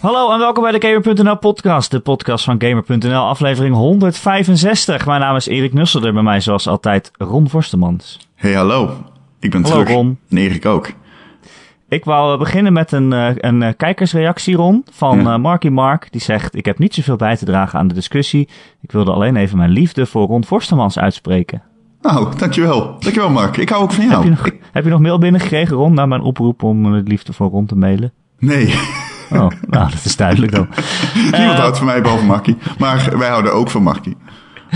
Hallo en welkom bij de Gamer.nl podcast, de podcast van Gamer.nl, aflevering 165. Mijn naam is Erik Nusselder, bij mij zoals altijd Ron Vorstemans. Hey, hallo. Ik ben Hallo, terug. Ron. Ik ook. Ik wou eh, beginnen met een, eh, een eh, kijkersreactie, Ron, van Ja. Marky Mark. Die zegt, ik heb niet zoveel bij te dragen aan de discussie. Ik wilde alleen even mijn liefde voor Ron Vorstemans uitspreken. Nou, dankjewel. Dankjewel, Mark. Ik hou ook van Heb, jou. je nog, heb je nog mail binnengekregen, Ron, naar mijn oproep om eh, liefde voor Ron te mailen? Nee, Oh, nou, dat is duidelijk dan. niemand Eh, houdt van mij behalve Markie. Maar wij houden ook van Markie.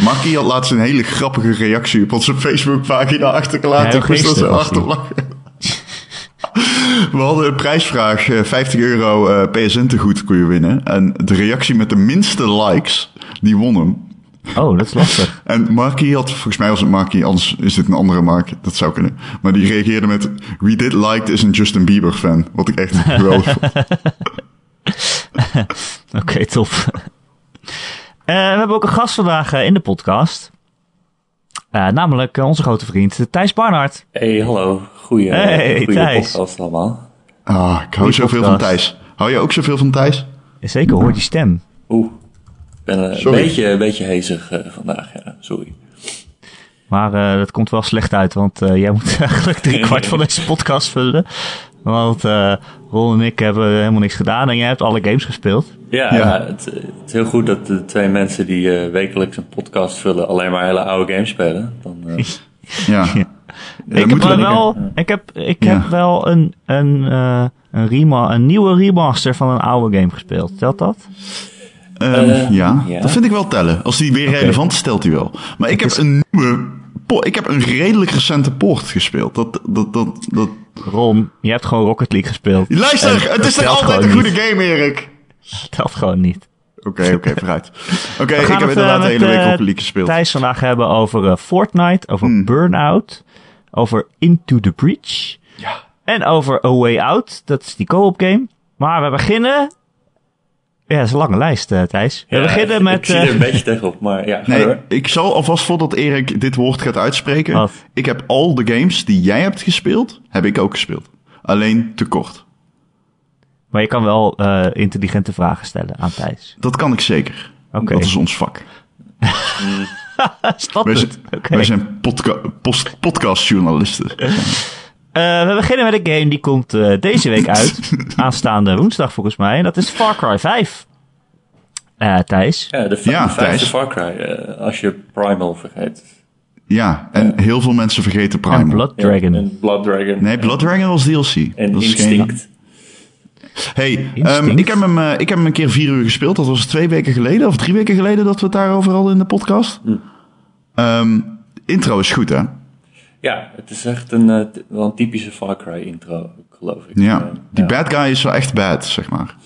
Markie had laatst een hele grappige reactie op onze Facebookpagina achtergelaten. Ik moest zo achterlachen. We hadden een prijsvraag, eh, 50 euro eh, PSN te goed kon je winnen. En de reactie met de minste likes, die won hem. Oh, dat is lastig. En Markie had, volgens mij was het Markie, anders is dit een andere Mark, dat zou kunnen. Maar die reageerde met, wie dit liked is een Justin Bieber fan. Wat ik echt geweldig vond. Oké, top. Eh, we hebben ook een gast vandaag eh, in de podcast. Eh, namelijk onze grote vriend Thijs Barnard. Hey, hallo. Goeie, Hey, goeie Thijs. podcast allemaal. Ah, ik hou Die zoveel van. Thijs. Hou je ook zoveel van Thijs? Zeker, hoort die stem. Oeh, ik ben een Sorry. beetje, een beetje hezig vandaag, ja. Sorry. Maar eh, dat komt wel slecht uit, want eh, jij moet eigenlijk drie kwart van deze podcast vullen. Want eh Ron en ik hebben helemaal niks gedaan en jij hebt alle games gespeeld. Ja, Ja. ja, het, het is heel goed dat de twee mensen die eh, wekelijks een podcast vullen alleen maar hele oude games spelen. Dan, eh, Ja. ik heb wel, we- wel, ik heb, ik Ja. heb wel een, een, eh, een, rema een nieuwe remaster van een oude game gespeeld. Telt dat? Ehm, Eh, ja. ja. dat vind ik wel tellen. Als die weer relevant is, stelt hij wel. Maar ik heb een nieuwe, ik heb een redelijk recente poort gespeeld. Dat, dat, dat, dat... Ron, je hebt gewoon Rocket League gespeeld. Luister, En het dat is toch telt altijd een goede game, Erik? telt gewoon niet. Oké, oké, vooruit. Oké, ik heb inderdaad eh, de hele week eh, Rocket League gespeeld. Thijs vandaag hebben over eh, Fortnite, over Hmm. Burnout, over Into the Breach Ja. en over A Way Out. Dat is die co-op game. Maar we beginnen... Ja, dat is een lange lijst, eh, Thijs. We ja, beginnen ik- met... Ik zie eh, er een beetje tegenop, maar ja, Nee, door. ik zal alvast voordat Erik dit woord gaat uitspreken. Wat? Ik heb al de games die jij hebt gespeeld, heb ik ook gespeeld. Alleen te kort. Maar je kan wel eh, intelligente vragen stellen aan Thijs. Dat kan ik zeker. Oké. Dat is ons vak. Snap Wij het. zijn, Oké. wij zijn podca post- podcastjournalisten. Eh, we beginnen met een game die komt eh, deze week uit. Aanstaande woensdag volgens mij. En dat is Far Cry 5. Eh, Thijs. Ja, de, Ja, de vijfde. Far Cry, als je Primal vergeet. Ja, en heel veel mensen vergeten Primal. En Blood Ja, Dragon. en Blood Dragon. Nee, Blood Dragon was DLC. En dat is Instinct. Hey, ehm, ik, heb hem, ik heb hem een keer vier uur gespeeld. Dat was twee weken geleden of drie weken geleden dat we het daarover hadden in de podcast. Hm. Ehm, intro is goed, hè? Ja, het is echt een, eh, wel een typische Far Cry intro, geloof ik. Ja, Eh, die ja. bad guy is wel echt bad, zeg maar.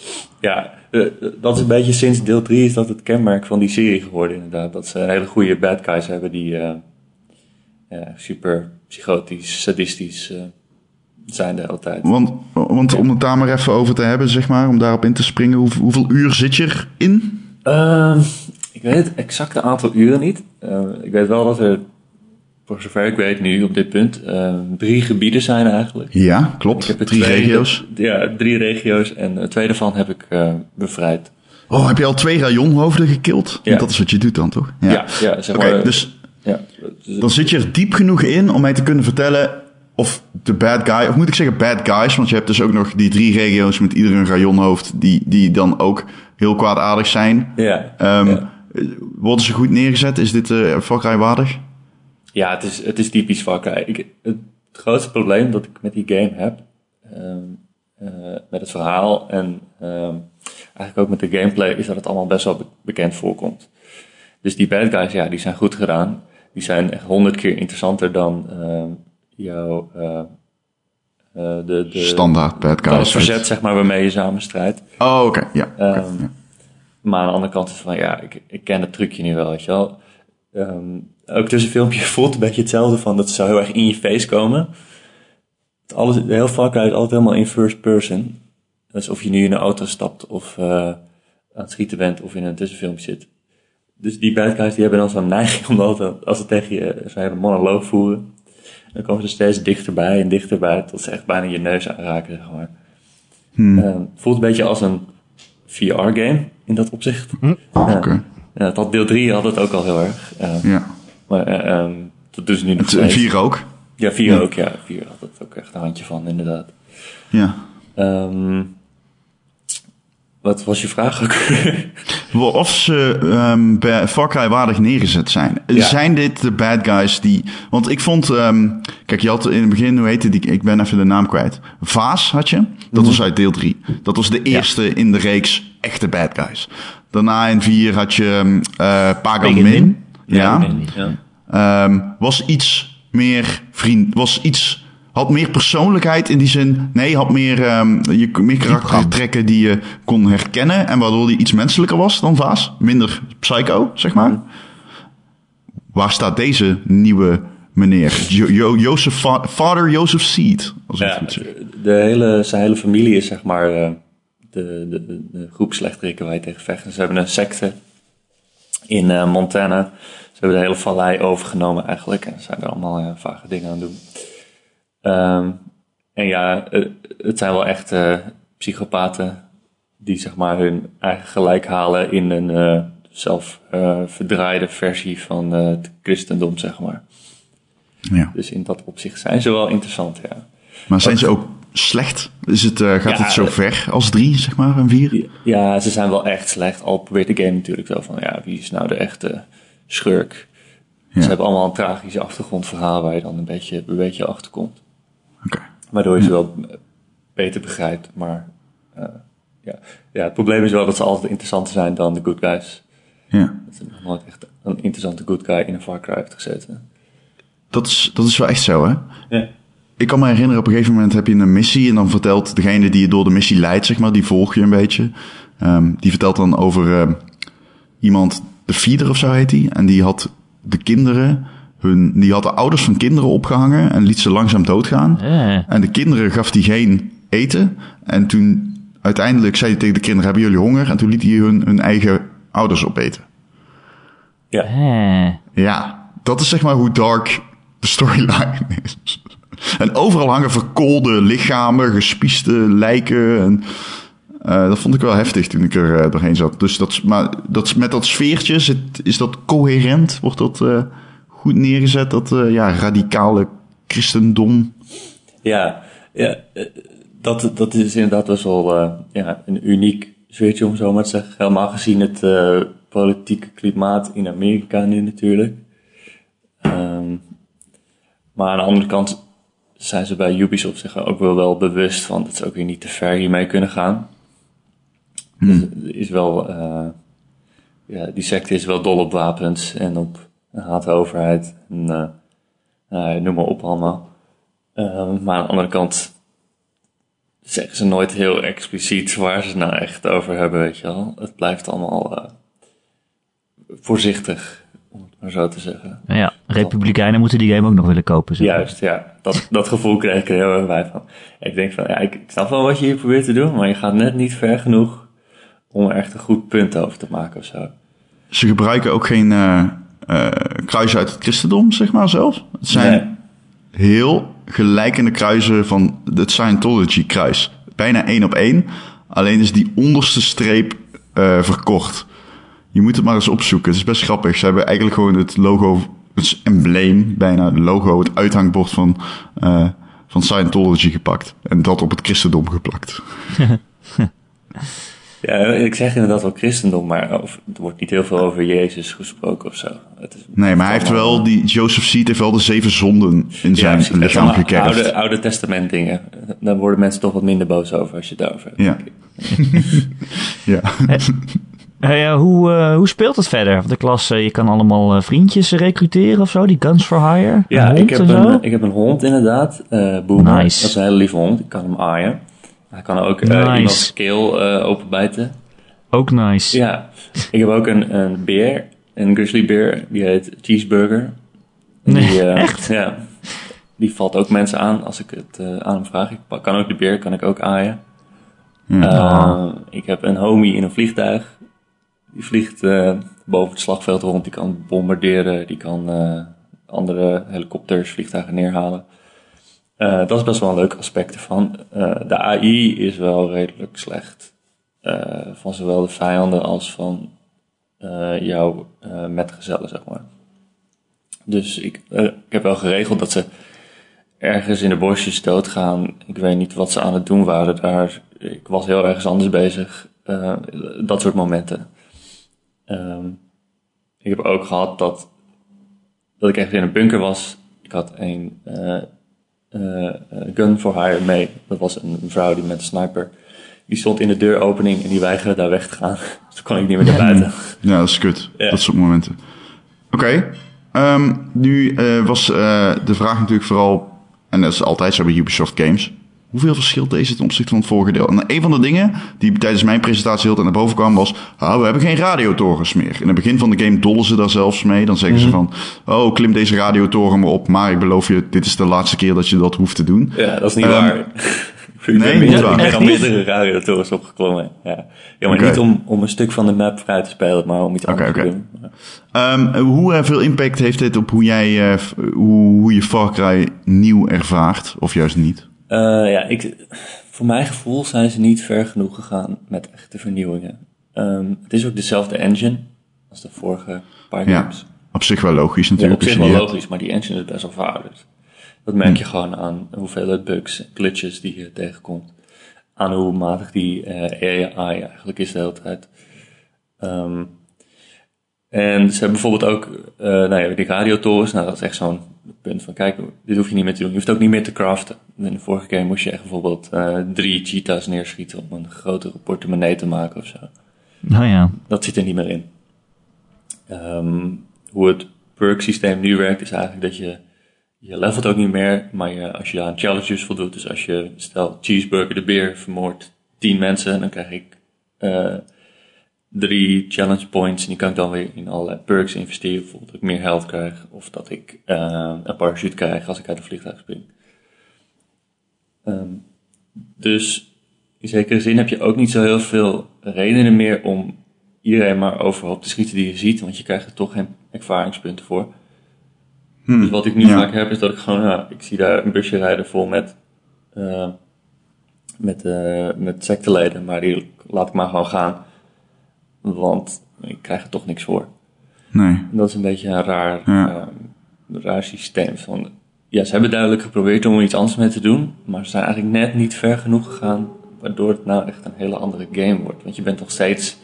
Ja, eh, dat is een beetje sinds deel 3 is dat het kenmerk van die serie geworden inderdaad. Dat ze hele goede bad guys hebben die super psychotisch, sadistisch zijn de hele tijd. Want, want om het daar maar even over te hebben, zeg maar, om daarop in te springen, hoe, hoeveel uur zit je erin? Ehm, ik weet het exacte aantal uren niet. Eh, ik weet wel dat er, voor zover ik weet nu op dit punt, eh, drie gebieden zijn eigenlijk. Ja, klopt. Ik heb Drie twee- regio's. Ja, drie regio's en eh, twee daarvan heb ik eh, bevrijd. Oh, heb je al twee rajonhoofden gekild? Want Ja. dat is wat je doet dan, toch? Ja, ja, zeg Oké, maar. dus ja, dus- dan zit je er diep genoeg in om mij te kunnen vertellen of de bad guy, of moet ik zeggen bad guys, want je hebt dus ook nog die drie regio's met ieder een rajonhoofd die, die dan ook heel kwaadaardig zijn. ja, Ehm, ja. Worden ze goed neergezet? Is dit uh, Far Cry waardig? Ja, het is, het is typisch. Ik, het grootste probleem dat ik met die game heb, ehm, eh, met het verhaal en ehm, eigenlijk ook met de gameplay, is dat het allemaal best wel be- bekend voorkomt. Dus die bad guys, ja, die zijn goed gedaan. Die zijn echt honderd keer interessanter dan ehm, jouw eh, eh, de, de, Standaard bad dan het guys. verzet, zeg maar, waarmee je samen strijdt. Oh, oké. Ja. Maar aan de andere kant is van, ja, ik, ik ken het trucje nu wel, weet je wel. Ehm, ook tussen filmpje voelt een beetje hetzelfde van, dat ze zo heel erg in je face komen. Alles, heel Cry is altijd helemaal in first person. Dus of je nu in een auto stapt of eh, aan het schieten bent of in een tussenfilmpje zit. Dus die bad guys die hebben dan zo'n neiging om altijd, als ze tegen je zo'n hele monoloog voeren, dan komen ze steeds dichterbij en dichterbij tot ze echt bijna je neus aanraken, zeg maar. Hmm. Eh, het voelt een beetje als een VR-game in dat opzicht. Oké. Ja, dat had deel 3 had het ook al heel erg. Eh, Ja. Maar dat doen ze nu nog Het. 4 ook. Ja, 4 ook. Ja, 4 had het ook echt een handje van, inderdaad. Ja. Ehm, wat was je vraag ook? Of ze ehm, bij Far Cry waardig neergezet zijn. Ja. Zijn dit de bad guys die... Want ik vond... kijk, je had in het begin, hoe heette die? Ik ben even de naam kwijt. Vaas had je. Dat was uit deel 3. Dat was de eerste in de reeks echte bad guys. Daarna in 4 had je ehm, eh Pagan Pagan Min. Min? Ja. ja. Ehm, was iets meer vriend... Was iets... Had meer persoonlijkheid in die zin. Nee, had meer, ehm, je, meer karaktertrekken die je kon herkennen. En waardoor hij iets menselijker was dan Vaas. Minder psycho, zeg maar. Waar staat deze nieuwe meneer? Jo, Jo- Joseph, Vader Joseph Seed. Als ik het Ja, goed zeg. de hele, zijn hele familie is zeg maar eh, de, de, groep slechterikken waar je tegen vecht. En Ze hebben een secte in eh, Montana. Ze hebben de hele vallei overgenomen eigenlijk. En zijn er allemaal ja, vage dingen aan het doen. Ehm, en ja, eh, het zijn wel echt eh, psychopaten die zeg maar hun eigen gelijk halen in een eh, zelf eh, verdraaide versie van eh, het christendom, zeg maar. Ja. Dus in dat opzicht zijn ze wel interessant, ja. Maar zijn ze ook slecht? Is het, eh, gaat Ja, het zo eh, ver als drie, zeg maar, en vier? Ja, ze zijn wel echt slecht. Al probeert de game natuurlijk zo van, ja, wie is nou de echte schurk? Ja. Ze hebben allemaal een tragische achtergrondverhaal waar je dan een beetje, een beetje achter komt. Oké. Waardoor je ze wel beter begrijpt. Maar eh, ja. ja, het probleem is wel dat ze altijd interessanter zijn dan de good guys. Ja. Dat er nog nooit echt een interessante good guy in een Far Cry heeft gezeten. Dat is, dat is wel echt zo, hè? Ja. Ik kan me herinneren, op een gegeven moment heb je een missie en dan vertelt degene die je door de missie leidt, zeg maar, die volg je een beetje. Ehm, die vertelt dan over ehm, iemand, de feeder of zo heet die, en die had de kinderen, hun, die had de ouders van kinderen opgehangen en liet ze langzaam doodgaan. En de kinderen gaf hij geen eten. En toen uiteindelijk zei hij tegen de kinderen, hebben jullie honger? En toen liet hij hun, hun eigen ouders opeten. Ja. Ja, dat is zeg maar hoe dark de storyline is. En overal hangen verkoolde lichamen, gespieste lijken. En, eh, dat vond ik wel heftig toen ik er eh, doorheen zat. Dus dat, maar dat, met dat sfeertje, is dat coherent? Wordt dat eh, goed neergezet? Dat ja, radicale christendom? Ja, ja dat, dat is inderdaad best wel ja, een uniek sfeertje om zo maar te zeggen. Helemaal gezien het politieke klimaat in Amerika nu natuurlijk. Ehm, maar aan de andere kant zijn ze bij Ubisoft zich ook wel, wel bewust van dat ze ook weer niet te ver hiermee kunnen gaan. Dus er is wel, eh, ja, die secte is wel dol op wapens en op haat de overheid en eh, nou, noem maar op allemaal. Ehm, maar aan de andere kant zeggen ze nooit heel expliciet waar ze het nou echt over hebben, weet je wel. Het blijft allemaal eh, voorzichtig, maar zo te zeggen. Nou ja, Republikeinen moeten die game ook nog willen kopen. zeg. Juist, ja. Dat, dat gevoel kreeg ik er heel erg bij van. Ik denk van, ja, ik, ik snap wel wat je hier probeert te doen, maar je gaat net niet ver genoeg om er echt een goed punt over te maken of zo. Ze gebruiken ook geen eh eh, kruisen uit het christendom, zeg maar zelf. Het zijn Nee. heel gelijkende kruisen van het Scientology-kruis. Bijna één op één. Alleen is die onderste streep eh, verkort. Je moet het maar eens opzoeken. Het is best grappig. Ze hebben eigenlijk gewoon het logo, het embleem, bijna het logo, het uithangbord van, eh, van Scientology gepakt. En dat op het christendom geplakt. Ja, ik zeg inderdaad wel christendom, maar er wordt niet heel veel over Jezus gesproken of zo. Het is, Nee, maar hij heeft wel, die Joseph Seed heeft wel de zeven zonden in zijn precies. lichaam. Oude, oude testament dingen. Daar worden mensen toch wat minder boos over als je het daarover hebt. Ja. ja. Hey, eh, hoe, eh, hoe speelt het verder? Want ik las, eh, je kan allemaal vriendjes recruteren of zo, die Guns for Hire. Ja, ik heb een, ik heb een hond inderdaad. eh Boomer. Nice. Dat is een hele lieve hond. Ik kan hem aaien. Hij kan ook eh Nice. iemands keel eh, openbijten. Ook nice. Ja, ik heb ook een, een beer. Een grizzly beer. Die heet Cheeseburger. Nee, die, echt? Ja. Die valt ook mensen aan als ik het eh, aan hem vraag. Ik kan ook de beer, kan ik ook aaien. Eh, ik heb een homie in een vliegtuig. Die vliegt eh, boven het slagveld rond. Die kan bombarderen. Die kan eh, andere helikopters, vliegtuigen neerhalen. Eh, dat is best wel een leuk aspect ervan. De AI is wel redelijk slecht. van zowel de vijanden als van jouw metgezellen, zeg maar. Dus ik, ik heb wel geregeld dat ze ergens in de bosjes doodgaan. Ik weet niet wat ze aan het doen waren daar. Ik was heel ergens anders bezig. Dat soort momenten. Ehm, ik heb ook gehad dat, dat ik echt in een bunker was. Ik had een eh, eh, gun for hire mee. Dat was een vrouw die met een sniper. Die stond in de deuropening en die weigerde daar weg te gaan. Dus toen kon ik niet meer naar buiten. Ja, dat is kut. Ja. Dat soort momenten. Oké. ehm, nu eh, was eh, de vraag natuurlijk vooral, en dat is altijd zo bij Ubisoft Games. Hoeveel verschilt deze ten opzichte van het vorige deel? En een van de dingen die tijdens mijn presentatie heel tijd naar boven kwam was... Ah, we hebben geen radiotorens meer. In het begin van de game dollen ze daar zelfs mee. Dan zeggen ze van... Oh, klim deze radiotoren maar op. Maar ik beloof je, dit is de laatste keer dat je dat hoeft te doen. Ja, dat is niet Ehm, waar. Ik nee, ben niet meer- waar. Ik ben Echt al niet? meerdere radiotorens opgeklommen. Ja, ja maar niet om, om een stuk van de map vrij te spelen, maar om iets anders oké. te doen. Ja. Ehm, hoe eh, veel impact heeft dit op hoe jij eh, hoe, hoe je Far Cry nieuw ervaart? Of juist niet? Eh, ja, ik, voor mijn gevoel zijn ze niet ver genoeg gegaan met echte vernieuwingen. Ehm, het is ook dezelfde engine als de vorige paar Ja, games. op zich wel logisch Ja, natuurlijk. op zich wel logisch, maar die engine is best wel verouderd. Dat merk je gewoon aan hoeveelheid bugs en glitches die je tegenkomt. Aan hoe matig die eh, AI eigenlijk is de hele tijd. Ehm, en ze hebben bijvoorbeeld ook eh nou ja, die radiotorens. Nou, dat is echt zo'n punt van, kijk, dit hoef je niet meer te doen. Je hoeft ook niet meer te craften. In de vorige game moest je echt bijvoorbeeld eh, drie cheetahs neerschieten om een grotere portemonnee te maken of zo. Nou ja. Dat zit er niet meer in. Ehm, hoe het perk systeem nu werkt is eigenlijk dat je, je levelt ook niet meer, maar je, als je aan challenges voldoet, dus als je, stel, Cheeseburger de beer vermoordt 10 mensen, dan krijg ik eh, drie challenge points en die kan ik dan weer in allerlei perks investeren, bijvoorbeeld dat ik meer health krijg, of dat ik eh, een parachute krijg als ik uit een vliegtuig spring. Ehm, dus in zekere zin heb je ook niet zo heel veel redenen meer om iedereen maar overhoop te schieten die je ziet, want je krijgt er toch geen ervaringspunten voor. Dus wat ik nu ja. vaak heb is dat ik gewoon, ja, ik zie daar een busje rijden vol met, eh met, eh met secteleden, maar die laat ik maar gewoon gaan, want ik krijg er toch niks voor. Nee. En dat is een beetje een raar, Ja. eh, raar systeem. Van, ja, ze hebben duidelijk geprobeerd om er iets anders mee te doen, maar ze zijn eigenlijk net niet ver genoeg gegaan, waardoor het nou echt een hele andere game wordt. Want je bent nog steeds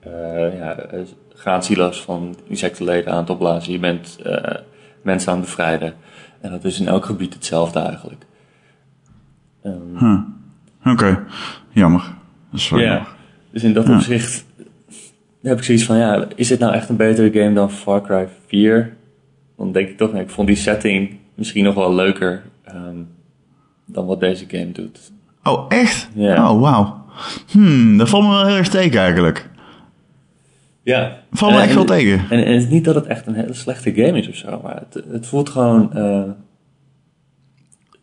eh ja, eh, graansilo's van insectenleden aan het opblazen. Je bent mensen aan het bevrijden. En dat is in elk gebied hetzelfde eigenlijk. Ehm, Oké. Jammer. Dat is wel ja, jammer. dus in dat opzicht heb ik zoiets van, ja, is dit nou echt een betere game dan Far Cry 4? Dan denk ik toch, nee, ik vond die setting misschien nog wel leuker ehm, dan wat deze game doet. Oh, echt? Ja. Oh, wauw. Hmm, dat valt me wel heel erg tegen eigenlijk. Ja. Valt me En- echt wel en- tegen. En, en het is niet dat het echt een hele slechte game is of zo, maar het, het voelt gewoon... eh,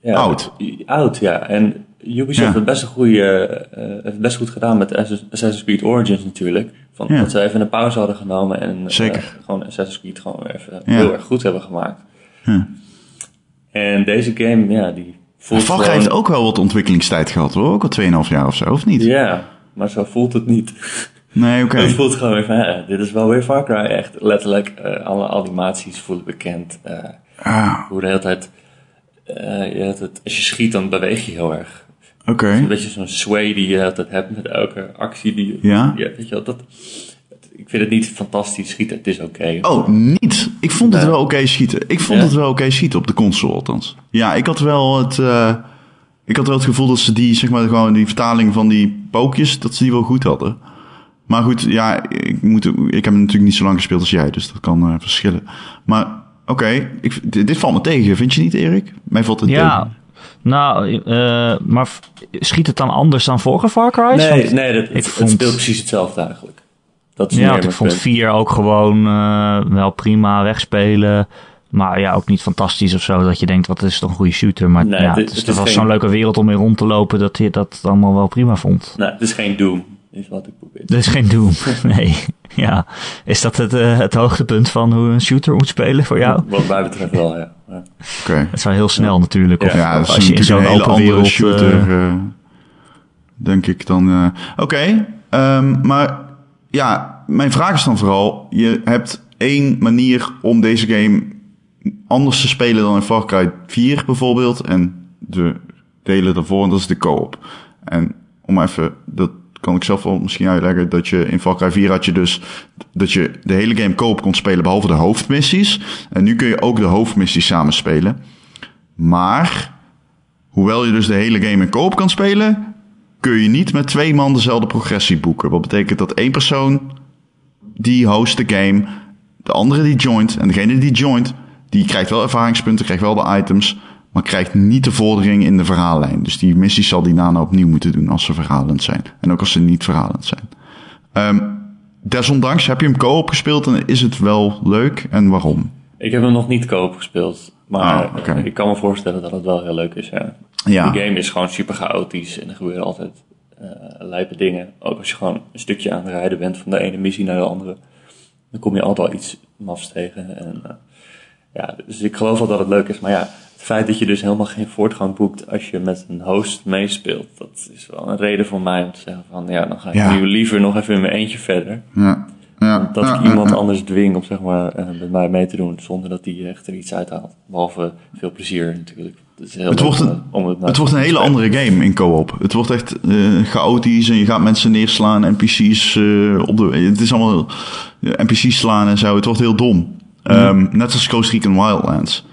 ja, Oud. Oud, ja. En Ubisoft Ja. heeft best een goede, eh, heeft het best goed gedaan met Assassin's Creed Origins natuurlijk. Van, Ja. Dat ze even een pauze hadden genomen en eh, gewoon Assassin's Creed gewoon weer even Ja. heel erg goed hebben gemaakt. Ja. En deze game, ja, die voelt Cry gewoon- heeft ook wel wat ontwikkelingstijd gehad hoor. Ook al 2,5 jaar of zo, of niet? Ja, maar zo voelt het niet. Nee, oké. Het voelt gewoon weer van, ja, dit is wel weer Far Cry. Echt letterlijk, eh, alle animaties voelen bekend. eh, Ah, hoe de hele tijd, eh, je hebt het, als je schiet, dan beweeg je heel erg. Oké. Een beetje zo'n sway die je altijd hebt met elke actie die je, Ja? weet je wel, dat, ik vind het niet fantastisch schieten, het is oké. Oh, niet. Ik vond het wel oké schieten. Ik vond Ja? het wel oké schieten op de console althans. Ja, ik had wel het... eh, ik had wel het gevoel dat ze die, zeg maar, gewoon die vertaling van die pookjes, dat ze die wel goed hadden. Maar goed, ja, ik, moet, ik heb natuurlijk niet zo lang gespeeld als jij, dus dat kan eh, verschillen. Maar oké, ik- dit, dit valt me tegen, vind je niet, Erik? Mij valt het Ja. tegen. Nou, eh, maar schiet het dan anders dan vorige Far Cry's? nee, Want- nee, dat, ik het, vond- het speelt precies hetzelfde eigenlijk. Dat is Ja, ik vond punt. 4 ook gewoon eh, wel prima wegspelen. Maar ja, ook niet fantastisch of zo. Dat je denkt, wat is toch een goede shooter. Maar Nee, ja, het- is geen- zo'n leuke wereld om in rond te lopen. Dat je dat allemaal wel prima vond. Nee, het is geen Doom, is wat ik probeer. Dat is geen Doom. nee. Ja. Is dat het, eh, het hoogtepunt van hoe een shooter moet spelen voor jou? Wat mij betreft wel, ja. ja. Oké. Het is wel heel snel natuurlijk. Of, Ja, als je in zo'n open andere wereld... shooter, eh, eh, denk ik dan. eh. Oké, Ehm, maar ja, mijn vraag is dan vooral: je hebt één manier om deze game anders te spelen dan in Far Cry 4 bijvoorbeeld. En de delen daarvoor, en dat is de co-op. En om even, dat kan ik zelf wel misschien uitleggen, dat je in Cry 4 had je dus dat je de hele game co-op kon spelen behalve de hoofdmissies. En nu kun je ook de hoofdmissies samen spelen. Maar, hoewel je dus de hele game in co-op kan spelen, kun je niet met twee man dezelfde progressie boeken. Wat betekent dat één persoon die host de game, de andere die joint, en degene die joint, die krijgt wel ervaringspunten, krijgt wel de items, maar krijgt niet de vordering in de verhaallijn. Dus die missies zal die daarna opnieuw moeten doen als ze verhalend zijn. En ook als ze niet verhalend zijn. Um, desondanks heb je hem co-op gespeeld en is het wel leuk en waarom? Ik heb hem nog niet co-op gespeeld. Maar ah, ik kan me voorstellen dat het wel heel leuk is. Ja. ja. De game is gewoon super chaotisch en er gebeuren altijd uh, lijpe dingen. Ook als je gewoon een stukje aan het rijden bent van de ene missie naar de andere. Dan kom je altijd wel iets mafs tegen. En, uh, ja, dus ik geloof wel dat het leuk is. Maar ja, het feit dat je dus helemaal geen voortgang boekt als je met een host meespeelt. Dat is wel een reden voor mij om te zeggen van ja, dan ga ik nu liever nog even in mijn eentje verder. Ja. Ja, dat ik iemand anders dwing om zeg maar, uh, met mij mee te doen zonder dat hij echt er iets uithaalt. Behalve veel plezier natuurlijk. Het, is heel het wordt een, om het, het wordt een hele andere game in co-op. Het wordt echt uh, chaotisch en je gaat mensen neerslaan, NPC's uh, op de. Het is allemaal NPC's slaan en zo. Het wordt heel dom. Um, net als Ghost Recon Wildlands.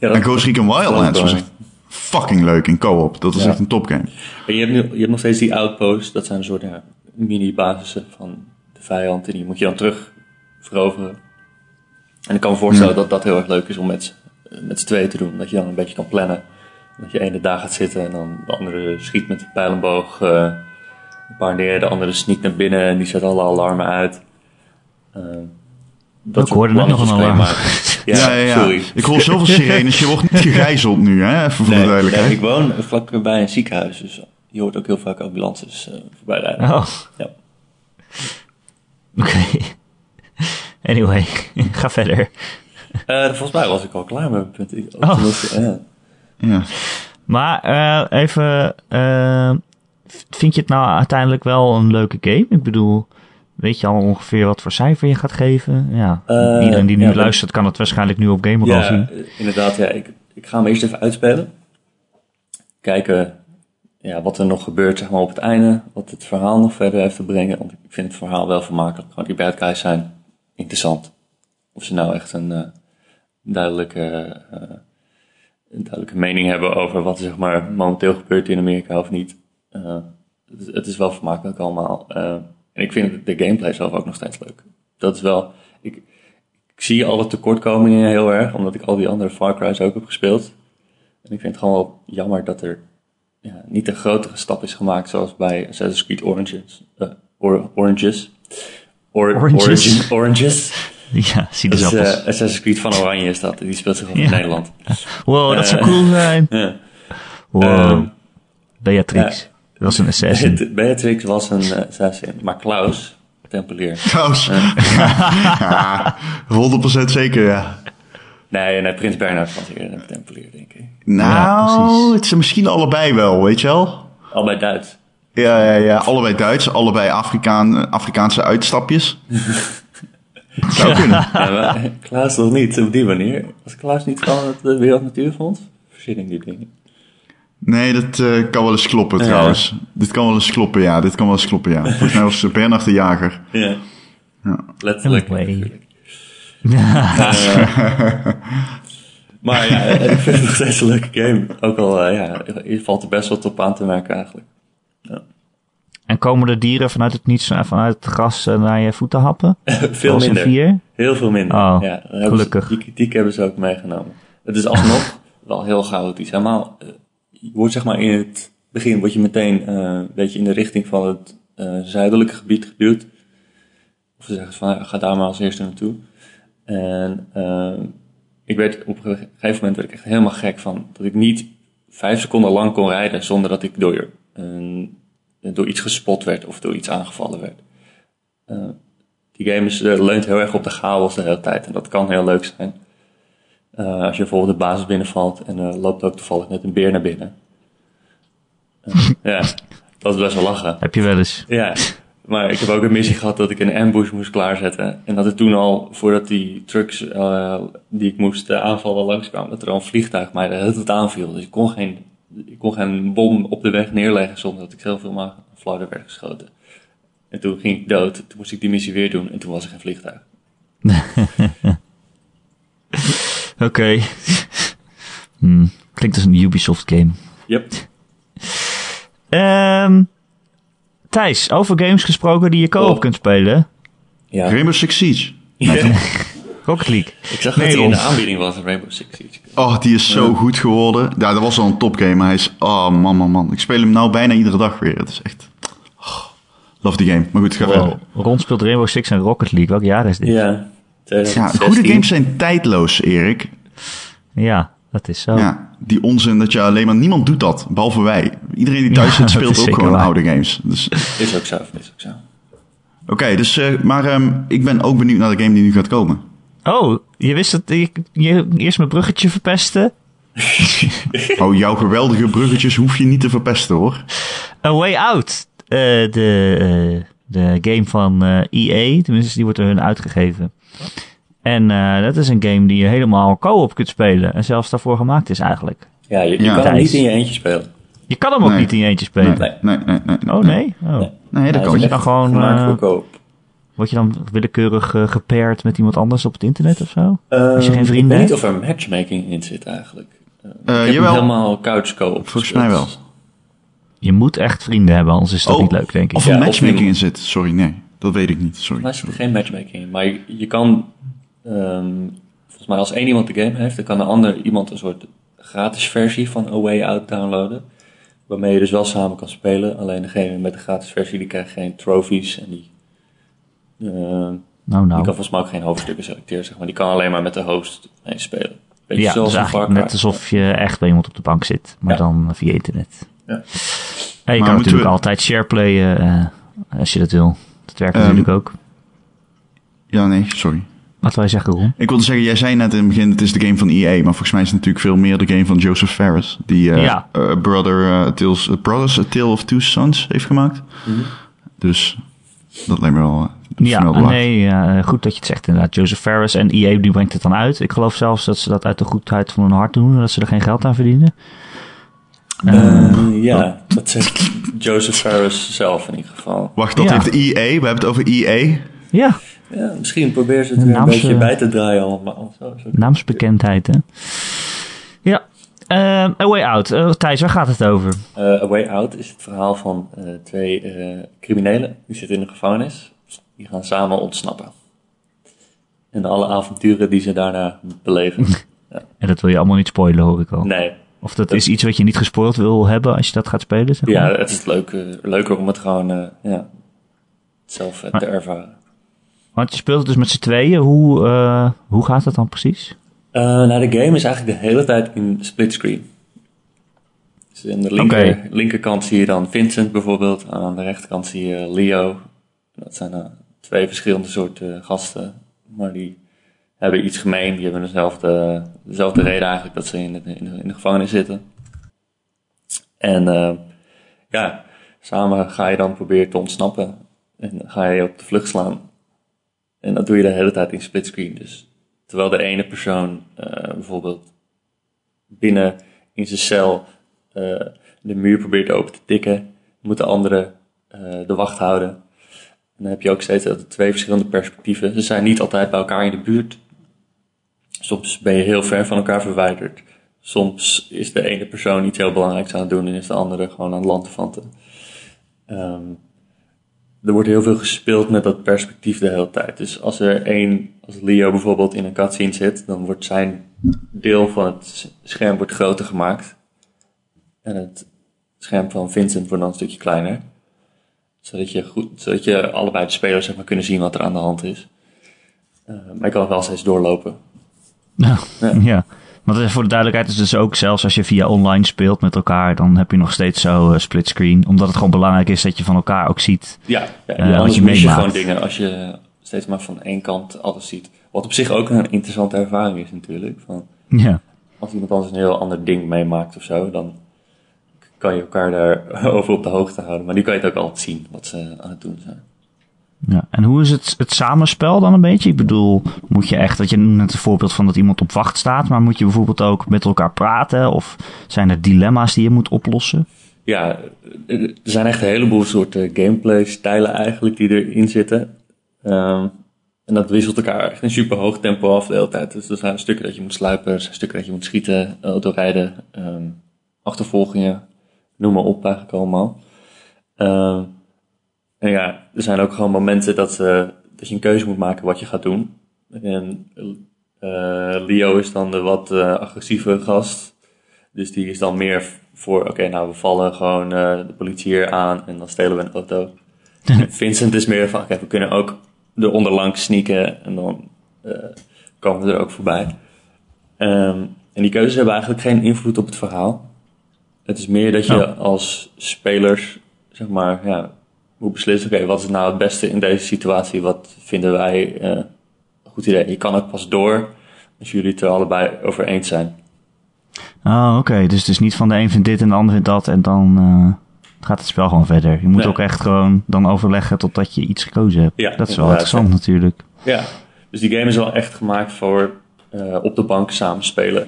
Ja, en Ghost Recon Wildlands was echt fucking leuk in co-op. Dat was echt een topgame. En je hebt, nu, je hebt nog steeds die outposts. Dat zijn een soort ja, mini-basissen van de vijand. En die moet je dan terug veroveren. En ik kan me voorstellen dat dat heel erg leuk is om met, met z'n tweeën te doen. Dat je dan een beetje kan plannen. Dat je ene dag gaat zitten en dan de andere schiet met de pijlenboog uh, een paar neer. De andere sneakt naar binnen en die zet alle alarmen uit. Uh, dat ik hoorde net nog een alarm. Ja, ja, ja, sorry. Ik hoor zoveel sirenes. Je wordt niet gegijzeld nu, hè? Even voor nee, de duidelijkheid. Nee, ik woon vlak bij een ziekenhuis. Dus je hoort ook heel vaak ambulances uh, voorbij rijden. Oh. Ja. Oké. Okay. Anyway, ga verder. Uh, volgens mij was ik al klaar met mijn punt. Oh. Ja. ja. Maar uh, even, uh, vind je het nou uiteindelijk wel een leuke game? Ik bedoel, weet je al ongeveer wat voor cijfer je gaat geven? Ja. Iedereen die nu ja, luistert kan het waarschijnlijk nu op Gamer ja, zien. inderdaad. Ja, ik, ik ga hem eerst even uitspelen. Kijken ja, wat er nog gebeurt zeg maar, op het einde. Wat het verhaal nog verder heeft te brengen. Want ik vind het verhaal wel vermakelijk. Gewoon die bad guys zijn interessant. Of ze nou echt een uh, duidelijke, uh, een duidelijke mening hebben over wat er zeg maar, momenteel gebeurt in Amerika of niet. Het, het, is wel vermakelijk allemaal. En ik vind de gameplay zelf ook nog steeds leuk. Dat is wel. Ik, ik zie alle tekortkomingen heel erg, omdat ik al die andere Far Cry's ook heb gespeeld. En ik vind het gewoon wel jammer dat er ja, niet een grotere stap is gemaakt zoals bij Assassin's Creed Oranges. Uh, or, oranges. Or, oranges. oranges. Ja, zie dus, uh, Assassin's Creed van Oranje is dat. Die speelt zich af ja. in Nederland. Wow, dat zou cool zijn. Ja. Wow. Um, Beatrix. Dat was een assassin. Beatrix was een assassin. Maar Klaus, tempelier. Klaus. ja, 100% zeker, ja. Nee, nee, Prins Bernhard was eerder een tempelier, denk ik. Nou, ja, het zijn misschien allebei wel, weet je wel? Allebei Duits. Ja, ja, ja. Allebei Duits, allebei Afrikaan, Afrikaanse uitstapjes. Zou kunnen. Ja, maar Klaas nog niet, op die manier. Was Klaas niet van het Wereld Natuurfonds? Verzin die dingen. Nee, dat uh, kan wel eens kloppen ja. trouwens. Dit kan wel eens kloppen, ja. Dit kan wel eens kloppen, ja. Volgens mij was Bernhard de Jager. Ja. ja. Letterlijk. Uh, maar ja, ik vind het nog steeds een leuke game. Ook al, uh, ja, je valt er best wat op aan te merken eigenlijk. Ja. En komen de dieren vanuit het niets, vanuit het gras naar je voeten happen? veel minder. Vier? Heel veel minder. Oh, ja, gelukkig. Ze, die kritiek hebben ze ook meegenomen. Het is alsnog wel heel chaotisch. Helemaal, uh, je wordt zeg maar in het begin word je meteen een beetje in de richting van het zuidelijke gebied geduwd. Of ze zeggen van, ga daar maar als eerste naartoe. En uh, ik werd op een gegeven moment werd ik echt helemaal gek van dat ik niet vijf seconden lang kon rijden zonder dat ik door, door iets gespot werd of door iets aangevallen werd. Die game is, leunt heel erg op de chaos de hele tijd en dat kan heel leuk zijn. Als je bijvoorbeeld de basis binnenvalt en er loopt ook toevallig net een beer naar binnen. ja, dat is best wel lachen. Heb je wel eens? Ja, Maar ik heb ook een missie gehad dat ik een ambush moest klaarzetten. En dat het toen al, voordat die trucks die ik moest aanvallen langskwamen, dat er al een vliegtuig mij de hele tijd aanviel. Dus ik kon geen, ik kon geen bom op de weg neerleggen zonder dat ik zelf veel maar flarden werd geschoten. En toen ging ik dood. Toen moest ik die missie weer doen en toen was er geen vliegtuig. Oké. Okay. hmm, klinkt als een Ubisoft game. Yep. Um, Thijs, over games gesproken die je co-op oh. kunt spelen. Ja. Rainbow Six Siege. Rocket League. Ik zag dat hij in de aanbieding was, Rainbow Six Siege. Oh, die is zo goed geworden. Ja, dat was al een topgame, maar hij is... Oh, man, man, man. Ik speel hem nou bijna iedere dag weer. Het is echt... Oh, love die game. Maar goed, ga wow. verder. Ron speelt Rainbow Six en Rocket League. Welk jaar is dit? Ja, ja goede games zijn tijdloos, Erik. Ja, dat is zo. Ja, die onzin dat je alleen maar... Niemand doet dat, behalve wij. Iedereen die thuis zit speelt ook gewoon oude games. Dus. Is ook zo, is ook zo. Oké, okay, dus, uh, maar um, ik ben ook benieuwd naar de game die nu gaat komen. Oh, je wist dat ik je eerst mijn bruggetje verpestte? oh, jouw geweldige bruggetjes hoef je niet te verpesten hoor. A Way Out, uh, de, uh, de game van EA, tenminste die wordt er hun uitgegeven. En uh, dat is een game die je helemaal co-op kunt spelen. En zelfs daarvoor gemaakt is eigenlijk. Ja, je, je ja. kan hem niet in je eentje spelen. Je kan hem ook niet in je eentje spelen. Nee, nee, nee. nee, nee oh, nee? Oh. Nee, nee dat kan je. dan gewoon... Uh, word je dan willekeurig uh, gepaard met iemand anders op het internet of zo? Uh, Als je geen vrienden hebt? Ik weet niet of er matchmaking in zit eigenlijk. Ik heb helemaal couch co-op. Volgens mij wel. Je moet echt vrienden hebben, anders is dat oh, niet leuk, denk ik. Of er ja, matchmaking in zit. Sorry, nee. Dat weet ik niet. Sorry. Er zit geen matchmaking in. Maar je, je kan Um, volgens mij als één iemand de game heeft, dan kan een ander iemand een soort gratis versie van A Way Out downloaden. Waarmee je dus wel samen kan spelen. Alleen degene met de gratis versie die krijgt geen trophies. En die, uh, nou, nou. die kan volgens mij ook geen hoofdstukken selecteren. Zeg maar. Die kan alleen maar met de host mee spelen. Beetje ja, zoals dus net alsof je echt bij iemand op de bank zit. Maar dan via internet. Ja. En je kan natuurlijk altijd shareplayen uh, als je dat wil. Werkt um, natuurlijk ook. Ja, nee, sorry. Wat wij zeggen, Ron? Ik wilde zeggen, jij zei net in het begin, het is de game van EA. Maar volgens mij is het natuurlijk veel meer de game van Joseph Ferris. Die uh, ja. uh, Brother, uh, Tales, Brothers, A Tale of Two Sons heeft gemaakt. Mm -hmm. Dus dat lijkt me wel ja, nee, ja, goed dat je het zegt inderdaad. Joseph Ferris en EA die brengt het dan uit. Ik geloof zelfs dat ze dat uit de goedheid van hun hart doen. Dat ze er geen geld aan verdienen. Uh, ja, dat zegt Joseph Ferris zelf in ieder geval. Wacht, dat ja. heeft EA? We hebben het over EA? Ja. Ja, misschien probeer ze het weer een beetje bij te draaien allemaal. Zo, zo. Naamsbekendheid, hè? Ja. Uh, A Way Out. Uh, Thijs, waar gaat het over? Uh, A Way Out is het verhaal van twee criminelen. Die zitten in de gevangenis. Die gaan samen ontsnappen. En alle avonturen die ze daarna beleven. ja. En dat wil je allemaal niet spoilen, hoor ik al. Nee. Of dat, is iets wat je niet gespoild wil hebben als je dat gaat spelen? Zeg maar? Ja, het is leuk, leuker om het gewoon ja, zelf maar, te ervaren. Want je speelt het dus met z'n tweeën. Hoe, uh, hoe gaat dat dan precies? Uh, nou, de game is eigenlijk de hele tijd in split screen. Dus aan de linker, okay. linkerkant zie je dan Vincent bijvoorbeeld. En aan de rechterkant zie je Leo. Dat zijn uh, twee verschillende soorten gasten. Maar die hebben iets gemeen. Die hebben dezelfde, dezelfde reden eigenlijk dat ze in de, in de, gevangenis zitten. En ja, samen ga je dan proberen te ontsnappen. En ga je op de vlucht slaan. En dat doe je de hele tijd in splitscreen. Dus terwijl de ene persoon uh, bijvoorbeeld binnen in zijn cel uh, de muur probeert open te tikken, moet de andere de wacht houden. En dan heb je ook steeds twee verschillende perspectieven. Ze zijn niet altijd bij elkaar in de buurt. Soms ben je heel ver van elkaar verwijderd. Soms is de ene persoon iets heel belangrijks aan het doen en is de andere gewoon aan het lanterfanten. Um, er wordt heel veel gespeeld met dat perspectief de hele tijd. Dus als er één, als Leo bijvoorbeeld in een cutscene zit, dan wordt zijn deel van het scherm wordt groter gemaakt. En het scherm van Vincent wordt dan een stukje kleiner. Zodat je, goed, zodat je allebei de spelers zeg maar, kunnen zien wat er aan de hand is. Uh, maar je kan wel steeds doorlopen. Nou, ja. ja. Want voor de duidelijkheid is dus ook, zelfs als je via online speelt met elkaar, dan heb je nog steeds zo uh, split screen. Omdat het gewoon belangrijk is dat je van elkaar ook ziet. Ja, ja uh, anders je mis je gewoon dingen als je steeds maar van één kant alles ziet. Wat op zich ook een interessante ervaring is natuurlijk. Van, ja. Als iemand anders een heel ander ding meemaakt of zo, dan kan je elkaar daar over op de hoogte houden. Maar nu kan je het ook altijd zien wat ze aan het doen zijn. Ja, en hoe is het, het samenspel dan een beetje? Ik bedoel, moet je echt, dat je net een voorbeeld van dat iemand op wacht staat, maar moet je bijvoorbeeld ook met elkaar praten? Of zijn er dilemma's die je moet oplossen? Ja, er zijn echt een heleboel soorten gameplay-stijlen eigenlijk die erin zitten. Ehm, en dat wisselt elkaar echt in super hoog tempo af de hele tijd. Dus er zijn stukken dat je moet sluipen, stukken dat je moet schieten, autorijden, um, achtervolgingen, noem maar op eigenlijk allemaal. Um, en ja, er zijn ook gewoon momenten dat, uh, dat je een keuze moet maken wat je gaat doen. En uh, Leo is dan de wat uh, agressieve gast. Dus die is dan meer voor, oké, nou we vallen gewoon de politie hier aan en dan stelen we een auto. Vincent is meer van, oké, we kunnen ook er onderlangs sneaken en dan komen we er ook voorbij. Um, en die keuzes hebben eigenlijk geen invloed op het verhaal. Het is meer dat je als spelers, zeg maar, ja, moet beslissen, oké, wat is nou het beste in deze situatie? Wat vinden wij uh, een goed idee? Je kan ook pas door als jullie het er allebei over eens zijn. Oh, oké. Dus het is niet van de een vindt dit en de ander vindt dat en dan uh, gaat het spel gewoon verder. Je moet nee. ook echt gewoon dan overleggen totdat je iets gekozen hebt. Ja, dat is wel interessant ja. natuurlijk. Ja, dus die game is wel echt gemaakt voor uh, op de bank samen spelen.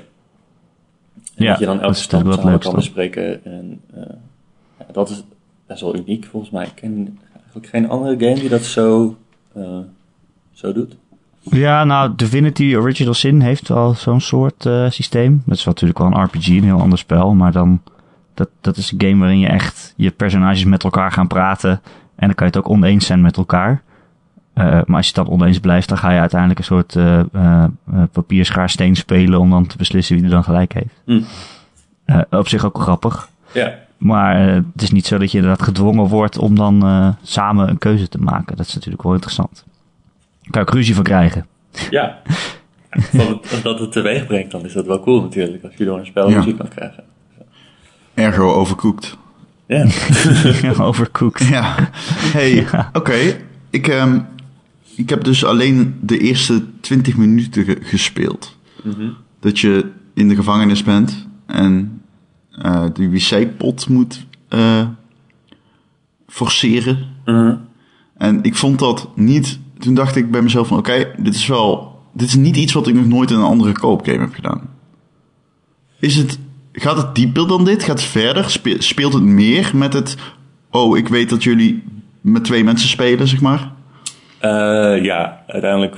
En ja, dat je dan elke stap samen kan bespreken. En ja, dat is best wel uniek volgens mij. Ik ken eigenlijk geen andere game die dat zo, uh, zo doet. Ja, nou, Divinity Original Sin heeft wel zo'n soort uh, systeem. Dat is natuurlijk wel een RPG, een heel ander spel. Maar dan, dat, dat is een game waarin je echt je personages met elkaar gaan praten. En dan kan je het ook oneens zijn met elkaar. Uh, maar als je dan oneens blijft, dan ga je uiteindelijk een soort uh, uh, papierschaarsteen spelen om dan te beslissen wie er dan gelijk heeft. Mm. op zich ook grappig. Ja. Maar het is niet zo dat je inderdaad gedwongen wordt om dan samen een keuze te maken. Dat is natuurlijk wel interessant. Daar kan ook ruzie van krijgen. Ja. Als dat het teweeg brengt, dan is dat wel cool natuurlijk. Als je door een spel ja. ruzie kan krijgen. Ergo overcooked. Ja. overcooked. Ja. Hey, ja. oké. Okay. Ik, um, ik heb dus alleen de eerste 20 minuten ge gespeeld. Mm -hmm. Dat je in de gevangenis bent en uh, de wc-pot moet uh, forceren. -hmm. En ik vond dat niet. Toen dacht ik bij mezelf van oké, okay, dit is wel. Dit is niet iets wat ik nog nooit in een andere koopgame heb gedaan. Is het. Gaat het dieper dan dit? Gaat het verder? Speelt het meer met het. Oh, ik weet dat jullie met twee mensen spelen, zeg maar? Uh, ja, uiteindelijk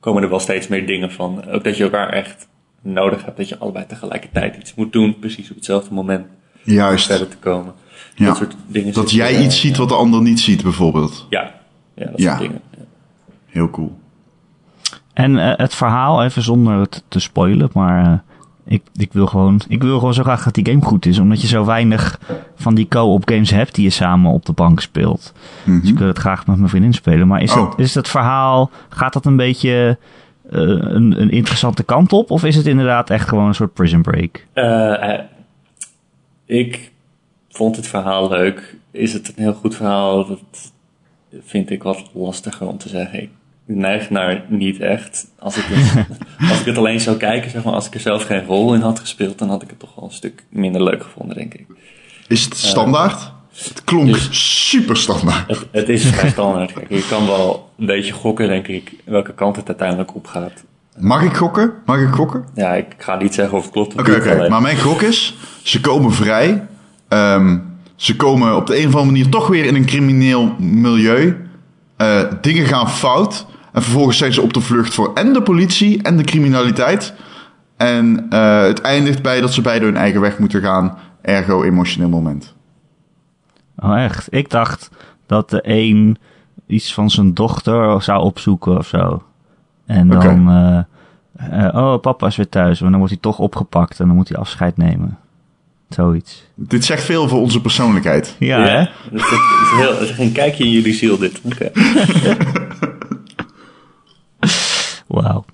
komen er wel steeds meer dingen van. Ook dat je elkaar echt nodig hebt, dat je allebei tegelijkertijd iets moet doen, precies op hetzelfde moment. Juist. Verder te komen. Ja. Dat soort dingen. Dat jij er, iets ziet ja. wat de ander niet ziet, bijvoorbeeld. Ja, ja dat Ja. soort dingen. Ja. Heel cool. En uh, het verhaal, even zonder het te spoilen, maar uh, ik, ik, wil gewoon, ik wil gewoon zo graag dat die game goed is. Omdat je zo weinig van die co-op games hebt die je samen op de bank speelt. Mhm. Dus ik wil het graag met mijn vriendin spelen. Maar is, Oh. het, is het verhaal, gaat dat een beetje uh, een, een interessante kant op? Of is het inderdaad echt gewoon een soort prison break? Uh, ik vond het verhaal leuk. Is het een heel goed verhaal? Dat vind ik wat lastiger om te zeggen. Ik neig naar niet echt. Als ik, het, als ik het alleen zou kijken, zeg maar, als ik er zelf geen rol in had gespeeld, dan had ik het toch wel een stuk minder leuk gevonden, denk ik. Is het standaard? Het klonk dus- super standaard. Het, het is vrij standaard. Kijk, je kan wel een beetje gokken, denk ik, welke kant het uiteindelijk op gaat. Mag ik gokken? Mag ik gokken? Ja, ik ga niet zeggen of het klopt of Oké, niet. oké. Maar mijn gok is, ze komen vrij. Ehm, ze komen op de een of andere manier toch weer in een crimineel milieu. Eh, dingen gaan fout. En vervolgens zijn ze op de vlucht voor en de politie en de criminaliteit. En eh, het eindigt bij dat ze beide hun eigen weg moeten gaan. Ergo emotioneel moment. Oh, echt? Ik dacht dat de een iets van zijn dochter zou opzoeken of zo. En dan, eh, eh, oh, papa is weer thuis. Maar dan wordt hij toch opgepakt en dan moet hij afscheid nemen. Zoiets. Dit zegt veel voor onze persoonlijkheid. Ja, Ja, hè? Het is, heel, het is een kijkje in jullie ziel, dit. Oké. Wauw.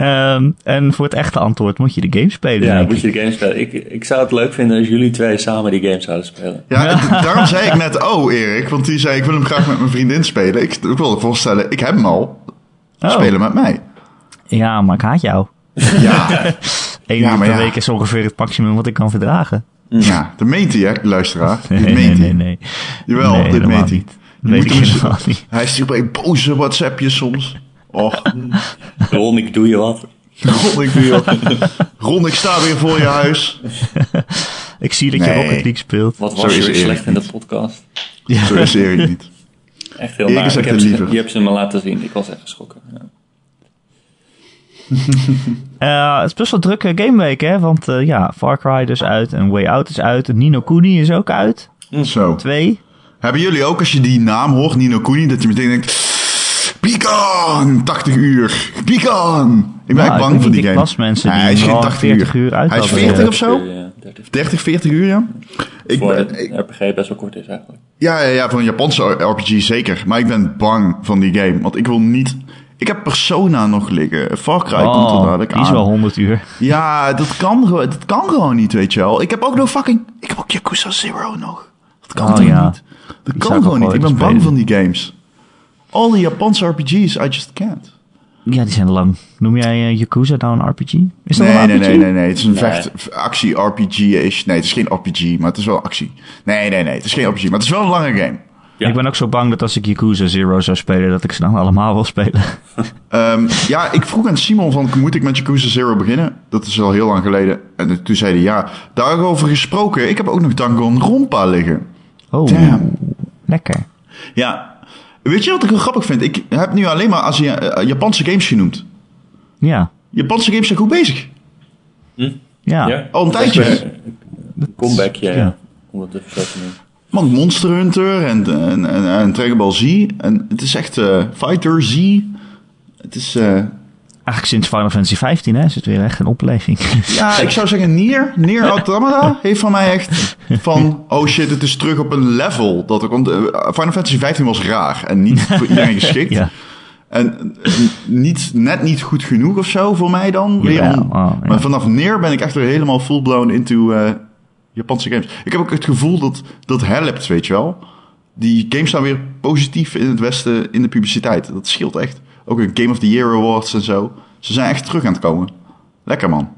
Ehm, en voor het echte antwoord moet je de game spelen, Ja, moet ik. je de game spelen. Ik, ik zou het leuk vinden als jullie twee samen die game zouden spelen. Ja, daarom zei ik net, oh Erik, want die zei ik wil hem graag met mijn vriendin spelen. Ik, ik wil me voorstellen, ik heb hem al. Oh. Spelen met mij. Ja, maar ik haat jou. Ja, Eén Ja, per ja. week is ongeveer het maximum wat ik kan verdragen. ja, dat meent hij hè, luisteraar. Nee, Dit nee, meent nee, hij. nee. Jawel, Nee, dit meent hij. niet. Weet ik helemaal niet. Hij stuurt bij boze WhatsAppjes soms. Och, Ron, ik doe je wat. Ron, ik, doe je- Ron, ik sta weer voor je huis. Ik zie dat je Nee. Rocket League speelt. Wat Zo was is je slecht in de podcast? Zo is Erik niet. Echt heel Erik naar. Ik echt heb ze, liever. je hebt ze me laten zien. Ik was echt geschrokken. Ja. Eh, het is best wel drukke gameweek, hè? Want eh, ja, Far Cry is uit en Way Out is uit. En Nino Kuni is ook uit. Zo. Twee. Hebben jullie ook, als je die naam hoort, Nino Kuni, dat je meteen denkt... Pecan! 80 uur. Pecan! Ik ben Nou, ik bang voor die ik game. mensen hij is geen wel 80 40 uur uit Hij is hadden, 40 ja. of zo? Ja, 30. 30, 40 uur, ja. Ik Voor ben, ik- een RPG best wel kort is eigenlijk. ja, ja, ja, voor een Japanse RPG zeker. Maar ik ben bang van die game. Want ik wil niet... Ik heb Persona nog liggen. Far Cry komt er Oh, dadelijk die is aan. wel 100 uur. Ja, dat kan, gewoon- dat kan gewoon niet, weet je wel. Ik heb ook nog fucking... Ik heb ook Yakuza Zero nog. Dat kan Oh, toch ja. niet? Dat kan ik gewoon niet. Ik ben bang van die games. All die Japanse RPG's, I just can't. Ja, die zijn lang. Noem jij eh, Yakuza nou een RPG? Is dat Nee, een nee, RPG? nee, nee, nee. Het is een Nee. vecht, actie RPG-ish. Nee, het is geen RPG, maar het is wel actie. Nee, nee, nee. Het is geen RPG, maar het is wel een lange game. Ja. Ik ben ook zo bang dat als ik Yakuza Zero zou spelen, dat ik ze dan allemaal wil spelen. Ehm, ja, ik vroeg aan Simon van, moet ik met Yakuza Zero beginnen? Dat is al heel lang geleden. En toen zei hij ja. Daarover gesproken, ik heb ook nog Danganronpa liggen. Oh, Damn. lekker. Ja. Weet je wat ik heel grappig vind? Ik heb nu alleen maar Azië eh, Japanse games genoemd. Ja, Japanse games zijn goed bezig. ja. Al een Dat tijdje. weer Een comebackje, Ja. ja. Om het even zo te noemen. Man, Monster Hunter en, en, en, en Dragon Ball Z. En het is echt eh, Fighter Z. Het is... eh, Eigenlijk sinds Final Fantasy 15 hè, is het weer echt een opleving. ja, ik zou zeggen Nier. Nier Automata heeft van mij echt van... Oh shit, het is terug op een level. Dat ik, want eh, Final Fantasy 15 was raar. En niet voor iedereen geschikt. ja. En niet, net niet goed genoeg of zo voor mij dan. Weer Jawel, om- oh, ja. Maar vanaf Neer ben ik echt weer helemaal full-blown into eh, Japanse games. Ik heb ook het gevoel dat dat helpt, weet je wel. Die games staan weer positief in het Westen in de publiciteit. Dat scheelt echt. Ook een Game of the Year Awards en zo. Ze zijn echt terug aan het komen. Lekker man.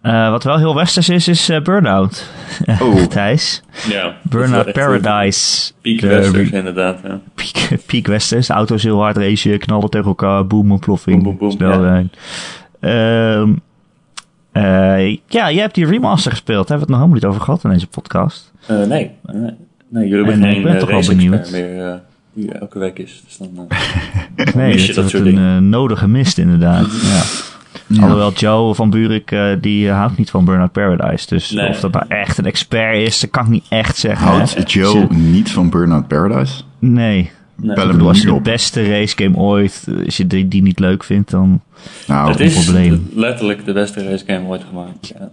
Eh, wat wel heel westers is, is eh, Burnout. Oh. Thijs. Ja. Burnout Paradise. Peak De Westers, inderdaad. Ja. Peak, peak Westers. De auto's heel hard racen, knallen tegen elkaar, boom, ontploffing. Boom, boom, boom, snel ja. zijn. Ehm, eh, ja, jij hebt die remaster gespeeld. Daar hebben we het nog helemaal niet over gehad in deze podcast. Eh, nee. nee. Nee, jullie En hebben ik geen ben toch wel benieuwd. meer die elke week is. Dus dan, eh, Nee, mis je dat dat is soort een dingen. eh, nodige mist inderdaad. ja. Alhoewel Joe van Buurik, eh, die houdt niet van Burnout Paradise. Dus Nee. of dat nou echt een expert is, dat kan ik niet echt zeggen. hè. Houdt Joe niet van Burnout Paradise? Nee. nee. Bel hem bedoel, als nu je de op. beste racegame ooit, als je die, die niet leuk vindt, dan... Nou, het een is probleem. letterlijk de beste racegame ooit gemaakt. Ja.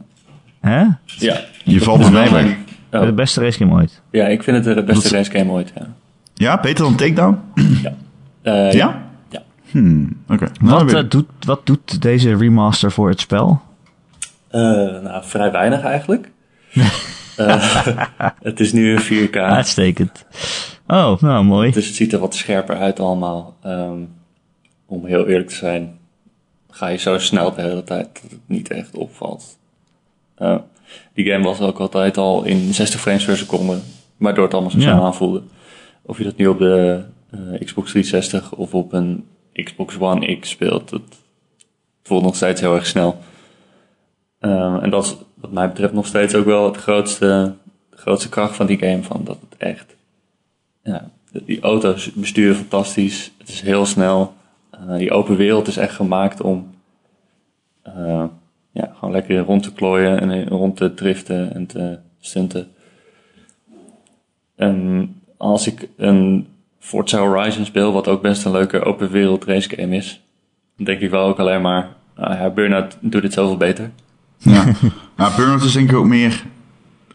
Hè? ja. je valt er mij weg. oh, De beste racegame ooit. ja, ik vind het de beste Dat- racegame ooit. Ja. Ja, beter dan Takedown? Eh, Ja? Ja. Hmm, oké. Nou, Wat, eh, doet, wat doet deze remaster voor het spel? Eh, nou, vrij weinig eigenlijk. Eh, het is nu in 4K. Uitstekend. Oh, nou mooi. Dus het ziet er wat scherper uit allemaal. Ehm, om heel eerlijk te zijn, ga je zo snel de hele tijd dat het niet echt opvalt. Eh, die game was ook altijd al in 60 frames per seconde, waardoor het allemaal zo Ja. snel aanvoelde. Of je dat nu op de eh, Xbox 360 of op een Xbox One X speelt, het voelt nog steeds heel erg snel. Ehm, en dat is wat mij betreft nog steeds ook wel het grootste, de grootste kracht van die game, van dat het echt ja, die auto's besturen fantastisch. Het is heel snel. Eh, die open wereld is echt gemaakt om eh, ja, gewoon lekker rond te klooien en rond te driften en te stunten. En als ik een Forza Horizon speel, wat ook best een leuke open wereld race game is, dan denk ik wel ook alleen maar, ah ja, Burnout doet het zoveel beter. Ja. Nou, Burnout is denk ik ook meer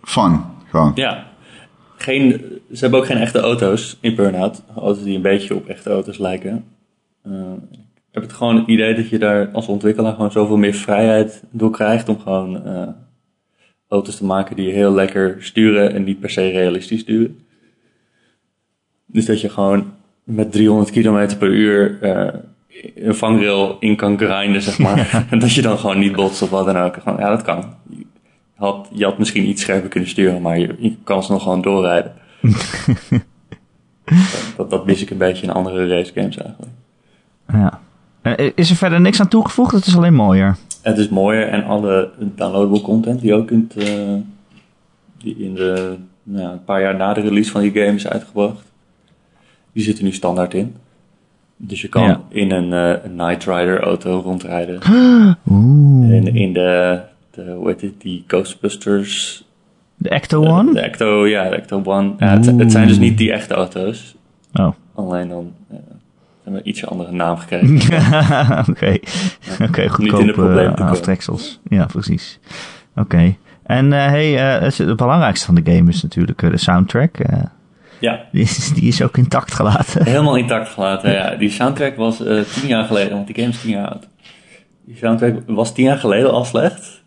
fun. Gewoon. Ja, geen, ze hebben ook geen echte auto's in Burnout. Auto's die een beetje op echte auto's lijken. Eh, ik heb het gewoon het idee dat je daar als ontwikkelaar gewoon zoveel meer vrijheid door krijgt om gewoon eh, auto's te maken die heel lekker sturen en niet per se realistisch sturen. Dus dat je gewoon met 300 km per uur eh, een vangrail in kan grinden, zeg maar. en dat je dan gewoon niet botst of wat dan ook. Gewoon, ja, dat kan. Je had, je had misschien iets scherper kunnen sturen, maar je, je kan ze nog gewoon doorrijden. dat, dat mis ik een beetje in andere race games eigenlijk. Ja. Eh, is er verder niks aan toegevoegd? Het is alleen mooier. Het is mooier en alle downloadable content die ook het, eh, die in de, nou een paar jaar na de release van die game is uitgebracht, die zitten nu standaard in. Dus je kan Ja. in een, eh, een Night Rider auto rondrijden. Oeh. En in de, de, hoe heet het, die Ghostbusters De Ecto One? de Ecto, ja, de Ecto One. Ja, het, het zijn dus niet die echte auto's. Oh. Alleen dan eh, hebben we ietsje andere naam gekregen. Oké, Oké, Niet in de goedkope eh, aftreksels. Ja, precies. Oké. En eh, hey, eh, het, belangrijkste van de game is natuurlijk eh, de soundtrack. Ja, die, is, die is ook intact gelaten. helemaal intact gelaten. Ja, die soundtrack was eh, tien jaar geleden, want die game is tien jaar oud. Die soundtrack was tien jaar geleden al slecht.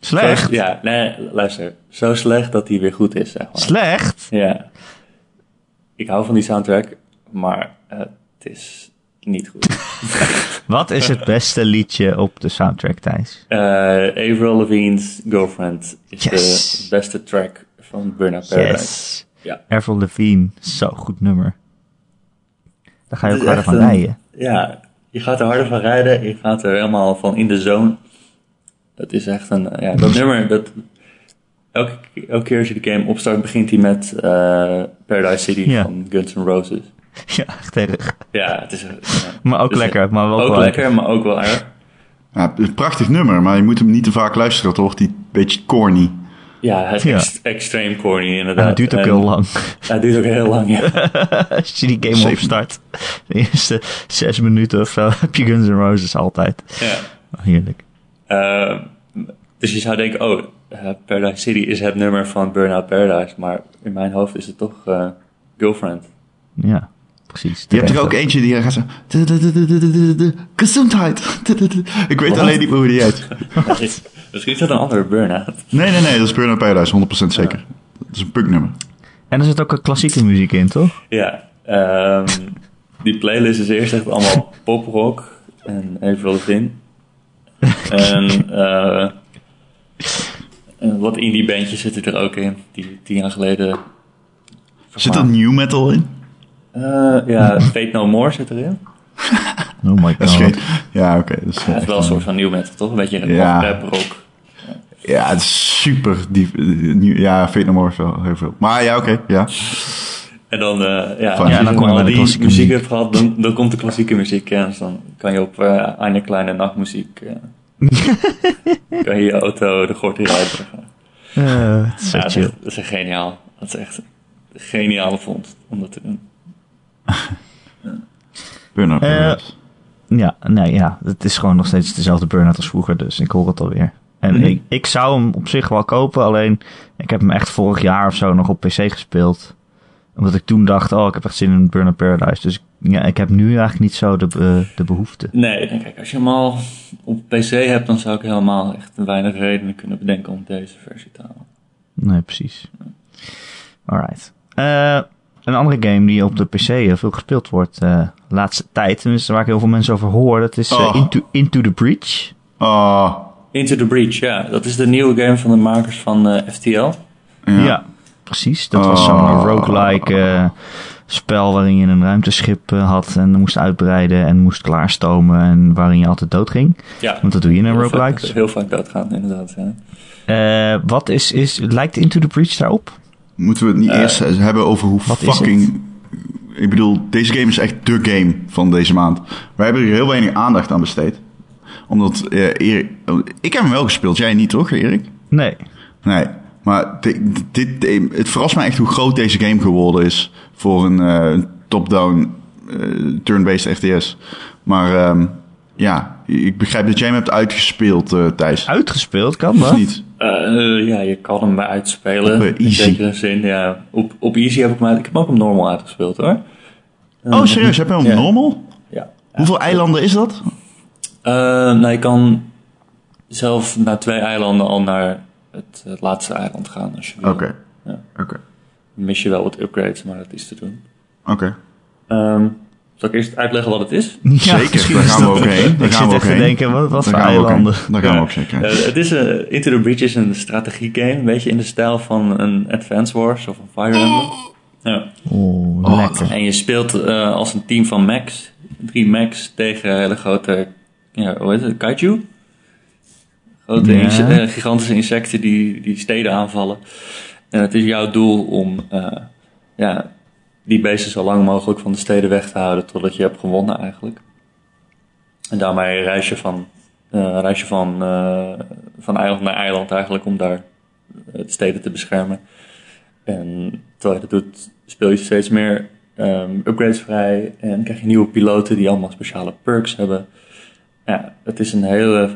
Slecht? Zo- ja, nee, luister. Zo slecht dat die weer goed is, zeg maar. Slecht? Ja. Ik hou van die soundtrack, maar eh, het is niet goed. Wat is het beste liedje op de soundtrack, Thijs? Eh Avril Lavigne's Girlfriend is Yes. de beste track van Burnout Paradise. Yes. Ja. Avril Lavigne, zo goed nummer. Daar ga je ook harder van een- rijden. Ja, je gaat er harder van rijden. Je gaat er helemaal van in de zone. Dat is echt een... Ja, dat nummer... Dat, elke, elke keer als je de game opstart, begint hij met eh, Paradise City Ja. van Guns N' Roses. Ja, echt erg. Ja, het is... ja, Maar ook lekker, maar wel ook wel lekker, maar ook wel erg. Ja, het is een prachtig nummer, maar je moet hem niet te vaak luisteren, toch? Die beetje corny. Ja, het is Ja. extreem corny En inderdaad. het duurt ook En- heel lang. Het duurt ook heel lang, ja. Als je die game opstart, de eerste zes minuten of zo, heb je Guns N' Roses altijd. ja. Oh, heerlijk. Eh, dus je zou denken, oh, eh, Paradise City is het nummer van Burnout Paradise. Maar in mijn hoofd is het toch eh, Girlfriend. Ja, precies. Je hebt er ook eentje die gaat zo... Gezondheid. Ik weet alleen niet meer hoe die heet. Misschien is dat een andere Burnout. Nee, nee, nee, dat is Burnout Paradise, 100% zeker. Dat is een punknummer. En er zit ook een klassieke muziek in, toch? Ja, ehm, die playlist is eerst echt allemaal poprock en Avril Lavigne. En eh, en wat indie bandjes zitten er ook in, die tien jaar geleden... Zit er new metal in? Eh, ja, Fate No More zit erin. Oh my Dat god. geen... Ja, oké. dat is Ja, het is wel een soort van new metal, toch? Een beetje Ja. rap, rock. Ja, het is super diep. nieuw- Ja, Fate No More is wel heel veel. Maar ja, oké, ja. En dan, eh ja, als Ja, je dan kom je al die muziek muziek. hebt gehad, dan, dan komt de klassieke muziek. Ja, dus dan kan je op eh Anja Kleine nachtmuziek, eh, kan je je auto de gort in is zo Ja, dat is, dat is echt geniaal. Dat is echt een geniale vond om dat te doen. Burnout Paradise. Ja, nee, ja. Het is gewoon nog steeds dezelfde burn-out als vroeger, dus ik hoor het alweer. En Mhm. ik, ik zou hem op zich wel kopen, alleen ik heb hem echt vorig jaar of zo nog op PC gespeeld. Omdat ik toen dacht, oh, ik heb echt zin in Burnout Paradise. Dus ja, ik heb nu eigenlijk niet zo de, de behoefte. Nee, kijk, als je hem al op PC hebt, dan zou ik helemaal echt weinig redenen kunnen bedenken om deze versie te halen. Nee, precies. Alright. Eh, een andere game die op de PC heel veel gespeeld wordt eh, de laatste tijd, tenminste waar ik heel veel mensen over hoor, dat is eh, Oh. Into, Into the Breach. Oh, Into the Breach, ja. Dat is de nieuwe game van de makers van eh, FTL. ja. Ja, precies. Dat was Oh. zo'n roguelike eh, spel waarin je een ruimteschip had en moest uitbreiden en moest klaarstomen en waarin je altijd doodging. Ja. Want dat doe je in een roguelike. heel vaak doodgaan, inderdaad. Ja. Eh, wat is, is, lijkt Into the Breach daarop? Moeten we het niet Eh, eerst hebben over hoe fucking... Ik bedoel, deze game is echt de game van deze maand. Wij hebben er heel weinig aandacht aan besteed. Omdat eh, Erik... Ik heb hem wel gespeeld, jij niet toch, Erik? Nee. Nee, maar dit, het verrast mij echt hoe groot deze game geworden is voor een een top-down eh, turn-based RTS. Maar ehm, ja, ik begrijp dat jij hem hebt uitgespeeld, Thijs. Uitgespeeld, kan Of dat? niet? Eh, eh, ja, je kan hem uitspelen. Op, eh, in easy. zekere zin, ja. Op, op easy heb ik uit- Ik heb hem ook op normal uitgespeeld, hoor. Oh, serieus? Heb je hem op Ja. normal? Ja. Hoeveel eilanden is dat? Eh, nou, je kan zelf na twee eilanden al naar het, het laatste eiland gaan, als je wil. Oké. Ja. Oké. Mis je wel wat upgrades, maar dat is te doen. Oké. Ehm, zal ik eerst uitleggen wat het is? Ja, Zeker, misschien daar is gaan we ook heen. Daar ik gaan zit we echt te heen. denken, wat, wat voor eilanden? Daar gaan we ook zeker heen. Eh, het is een Into the Breach is een strategiegame, een beetje in de stijl van een Advance Wars of een Fire Emblem. Ja. Oeh, Oh, lekker. En je speelt eh, als een team van Max, drie Max tegen hele grote, ja, hoe heet het, kaiju? Grote Ja. inse- eh, gigantische insecten die, die steden aanvallen. En het is jouw doel om eh, ja, die beesten zo lang mogelijk van de steden weg te houden totdat je hebt gewonnen eigenlijk. En daarmee reis je van, reis je van, eh, van eiland naar eiland eigenlijk om daar eh, de steden te beschermen. En terwijl je dat doet, speel je steeds meer ehm, upgrades vrij en krijg je nieuwe piloten die allemaal speciale perks hebben. Ja, het is een hele,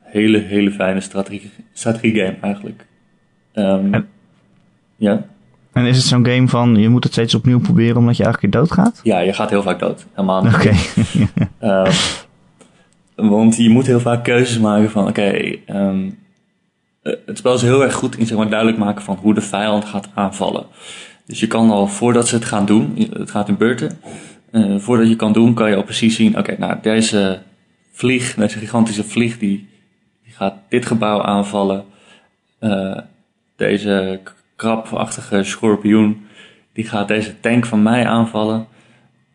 hele, hele fijne strategie, strategie game eigenlijk. Ehm, En- ja? En is het zo'n game van, je moet het steeds opnieuw proberen omdat je elke keer doodgaat? ja, je gaat heel vaak dood. Helemaal niet. Oké. Ehm, want je moet heel vaak keuzes maken van, oké, ehm, eh, het spel is heel erg goed in zeg maar, duidelijk maken van hoe de vijand gaat aanvallen. Dus je kan al, voordat ze het gaan doen, het gaat in beurten, eh, voordat je kan doen, kan je al precies zien, oké, nou, deze vlieg, deze gigantische vlieg, die, die gaat dit gebouw aanvallen. Eh, deze krabachtige schorpioen, die gaat deze tank van mij aanvallen.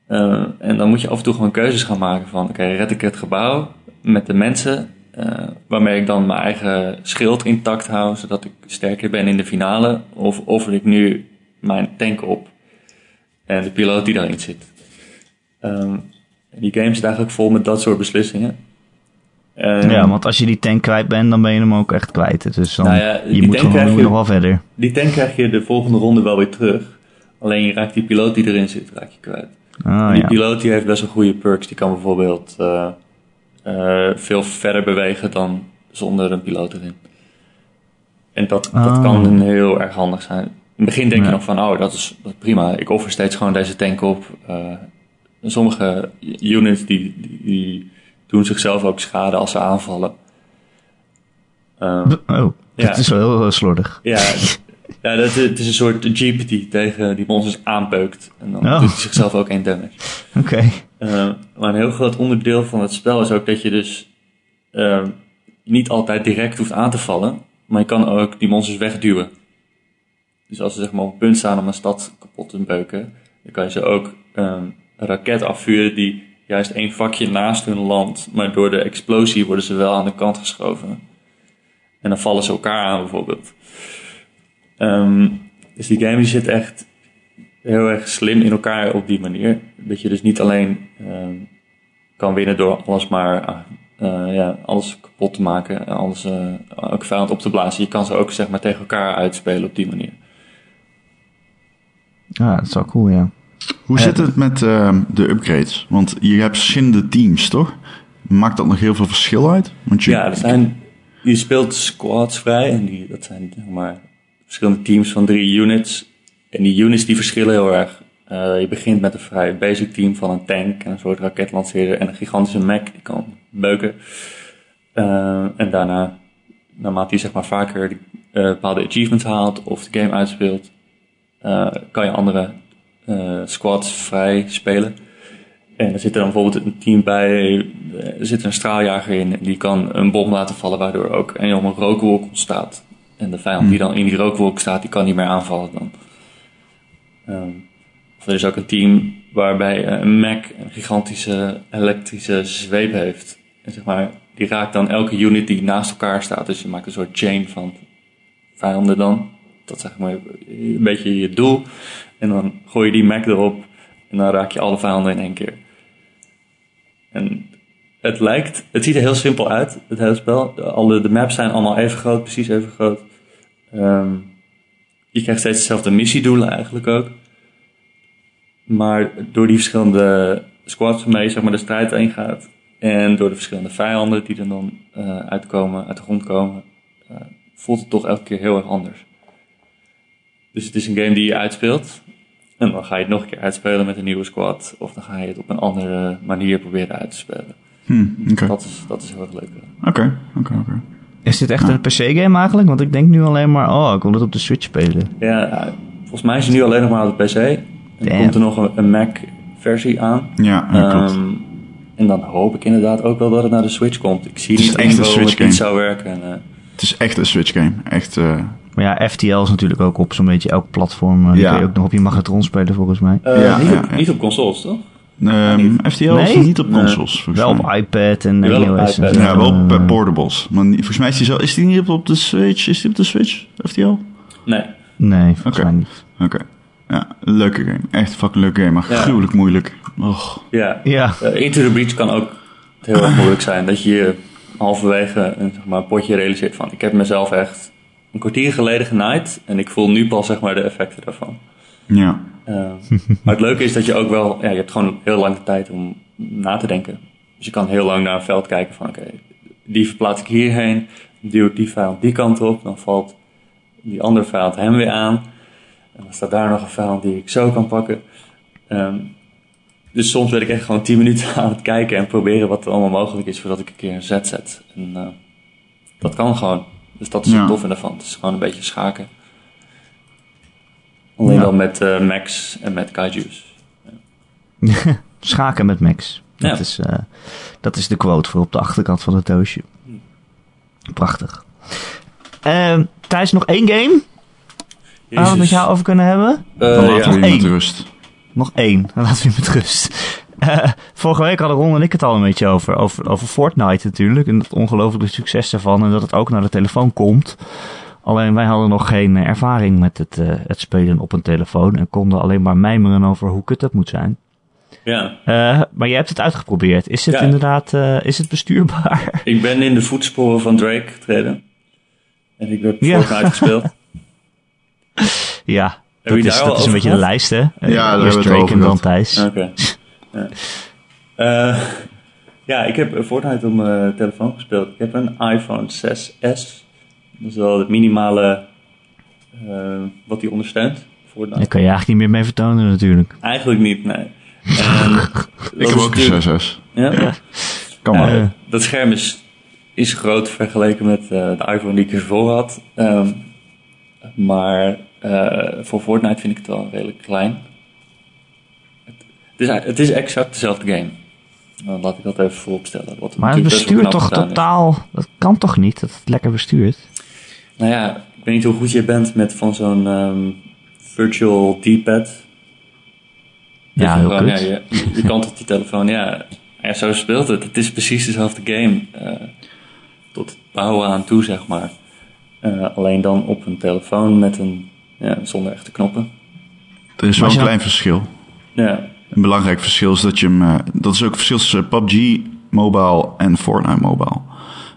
Eh, en dan moet je af en toe gewoon keuzes gaan maken van, oké, red ik het gebouw met de mensen, eh, waarmee ik dan mijn eigen schild intact hou, zodat ik sterker ben in de finale, of offer ik nu mijn tank op en de piloot die daarin zit. Ehm, die game zit eigenlijk vol met dat soort beslissingen. En Ja, want als je die tank kwijt bent, dan ben je hem ook echt kwijt. Dus dan, Nou ja, je moet tank gewoon krijg je- nog wel verder. Die tank krijg je de volgende ronde wel weer terug. Alleen je raakt die piloot die erin zit, raak je kwijt. Ah, die ja. piloot die heeft best wel goede perks. Die kan bijvoorbeeld eh, eh, veel verder bewegen dan zonder een piloot erin. En dat, dat Ah. kan heel erg handig zijn. In het begin denk je nog van, oh, dat is, dat prima. Ik offer steeds gewoon deze tank op. Eh, sommige units die, die, die doen zichzelf ook schade als ze aanvallen. Eh, Oh, Ja. dat is wel heel, heel slordig. ja, ja dat, het is een soort jeep die tegen die monsters aanbeukt. En dan Oh. doet hij zichzelf ook één damage. Oké. Eh, maar een heel groot onderdeel van het spel is ook dat je dus eh, niet altijd direct hoeft aan te vallen. Maar je kan ook die monsters wegduwen. Dus als ze zeg maar op het punt staan om een stad kapot te beuken, dan kan je ze ook ehm, een raket afvuren die juist één vakje naast hun landt. Maar door de explosie worden ze wel aan de kant geschoven. En dan vallen ze elkaar aan bijvoorbeeld. Ehm, dus die game die zit echt heel erg slim in elkaar op die manier. Dat je dus niet alleen ehm, kan winnen door alles maar eh, ja, alles kapot te maken en alles eh, ook vijand op te blazen. Je kan ze ook zeg maar tegen elkaar uitspelen op die manier. Ja, dat is wel cool, ja. Hoe Eh, zit het met ehm, de upgrades? Want je hebt verschillende teams, toch? Maakt dat nog heel veel verschil uit? Want je, Ja, er zijn, je speelt squads vrij en die, dat zijn zeg maar verschillende teams van drie units. En die units die verschillen heel erg. Eh, je begint met een vrij basic team van een tank en een soort raketlanceerder en een gigantische mech die kan beuken. Eh, en daarna, naarmate je zeg maar vaker bepaalde achievements haalt of de game uitspeelt, kan je andere eh, squads vrij spelen. En er zit er dan bijvoorbeeld een team bij, er zit een straaljager in en die kan een bom laten vallen waardoor ook een enorme rookwolk ontstaat. En de vijand die dan in die rookwolk staat, die kan niet meer aanvallen dan. Ehm, of er is ook een team waarbij eh, een mech een gigantische elektrische zweep heeft. En zeg maar, die raakt dan elke unit die naast elkaar staat. Dus je maakt een soort chain van vijanden dan. Dat is zeg maar een beetje je doel. En dan gooi je die mech erop en dan raak je alle vijanden in één keer. En het lijkt, het ziet er heel simpel uit, het hele spel. Alle, de maps zijn allemaal even groot, precies even groot. Ehm, je krijgt steeds dezelfde missiedoelen eigenlijk ook. Maar door die verschillende squads waarmee zeg maar, de strijd heen gaat. En door de verschillende vijanden die er dan eh, uitkomen, uit de grond komen. eh, voelt het toch elke keer heel erg anders. Dus het is een game die je uitspeelt. En dan ga je het nog een keer uitspelen met een nieuwe squad. Of dan ga je het op een andere manier proberen uit te spelen. Hm, Oké, Dat is, dat is heel erg leuk. oké, oké, oké. Is dit echt een PC-game eigenlijk? Want ik denk nu alleen maar, oh, ik wil het op de Switch spelen. Ja, nou, volgens mij is het nu alleen nog maar op de PC. En dan komt er nog een, een Mac-versie aan. Ja. Ehm, en dan hoop ik inderdaad ook wel dat het naar de Switch komt. Ik zie Het niet echt een Switch het niet game. zou werken. En, eh, Het is echt een Switch game. Echt, eh, Maar ja, FTL is natuurlijk ook op zo'n beetje elk platform. eh, Die Ja. kun je ook nog op je magnetron spelen volgens mij. Eh, Ja, niet, ja, op, ja. niet op consoles, toch? Ehm, FTL is Nee? niet op consoles. Wel op iPad en Wel op iOS. iPad. zo. Ja, wel op Eh, portables. Maar niet- volgens mij is die, zo, is die niet op, op de Switch. Is die op de Switch, FTL? Nee. Nee, volgens Oké. mij niet. Oké. Ja, leuke game. Echt fucking leuke game, maar Ja. gruwelijk moeilijk. Och. Ja. Ja, Into the Breach kan ook heel erg moeilijk zijn. Dat je je halverwege een, zeg maar, potje realiseert van... Ik heb mezelf echt een kwartier geleden genaaid. En ik voel nu pas zeg maar, de effecten daarvan. Ja. Eh, maar het leuke is dat je ook wel... Ja, je hebt gewoon heel lang de tijd om na te denken. Dus je kan heel lang naar een veld kijken van... Oké, die verplaats ik hierheen. Duw ik die vijand die kant op. Dan valt die andere vijand hem weer aan. En dan staat daar nog een vijand die ik zo kan pakken. Ehm, dus soms ben ik echt gewoon 10 minuten aan het kijken en proberen wat er allemaal mogelijk is voordat ik een keer een zet zet. En eh, dat kan gewoon. Dus dat is Ja. het tof ervan. Het is gewoon een beetje schaken. Alleen Ja. dan met eh, Max en met Kaiju's. schaken met Max. Dat, Ja. is, eh, dat is de quote voor op de achterkant van het doosje. Prachtig. Ehm Thijs, nog één game waar we het met jou over kunnen hebben? Dan ja. laten we die met rust. Nog één. Dan laten we je met rust. Vorige week hadden Ron en ik het al een beetje over. Over, over Fortnite natuurlijk. En het ongelooflijke succes daarvan. En dat het ook naar de telefoon komt. Alleen wij hadden nog geen ervaring met het, eh, het spelen op een telefoon. En konden alleen maar mijmeren over hoe kut dat moet zijn. ja. Eh, maar je hebt het uitgeprobeerd. Is het Ja. inderdaad eh, is het bestuurbaar? Ik ben in de voetsporen van Drake getreden. En ik heb Ja. Fortnite gespeeld. ja, Heb dat je is, daar al dat is een beetje de lijst, hè? we Eerst het Drake over en dan. Thijs. Oké. Ja. Eh, ja, ik heb Fortnite op mijn telefoon gespeeld. Ik heb een iPhone 6S. Dat is wel het minimale eh, wat die ondersteunt. Fortnite. Daar kan je eigenlijk niet meer mee vertonen natuurlijk. Eigenlijk niet, nee. En Ik dat heb ook een natuurlijk- 6S. Ja? Kan maar. Ja, dat scherm is, is groot vergeleken met eh, de iPhone die ik ervoor had. Ehm, maar eh, voor Fortnite vind ik het wel redelijk klein. Het, is, het is exact dezelfde game. Dan laat ik dat even vooropstellen. Wat Maar het bestuurt toch is. totaal... Dat kan toch niet, dat het lekker bestuurt? Nou ja, ik weet niet hoe goed je bent met van zo'n ehm, virtual D-pad. Ja, heel gewoon, kut. ja, je, je kant op die telefoon, ja, ja, zo speelt het. Het is precies dezelfde game. eh, tot het bouwen aan toe, zeg maar. Eh, alleen dan op een telefoon met een, ja, zonder echte knoppen. Er is wel een klein verschil. Ja, Een belangrijk verschil is dat je hem... eh, dat is ook het verschil tussen PUBG Mobile en Fortnite Mobile.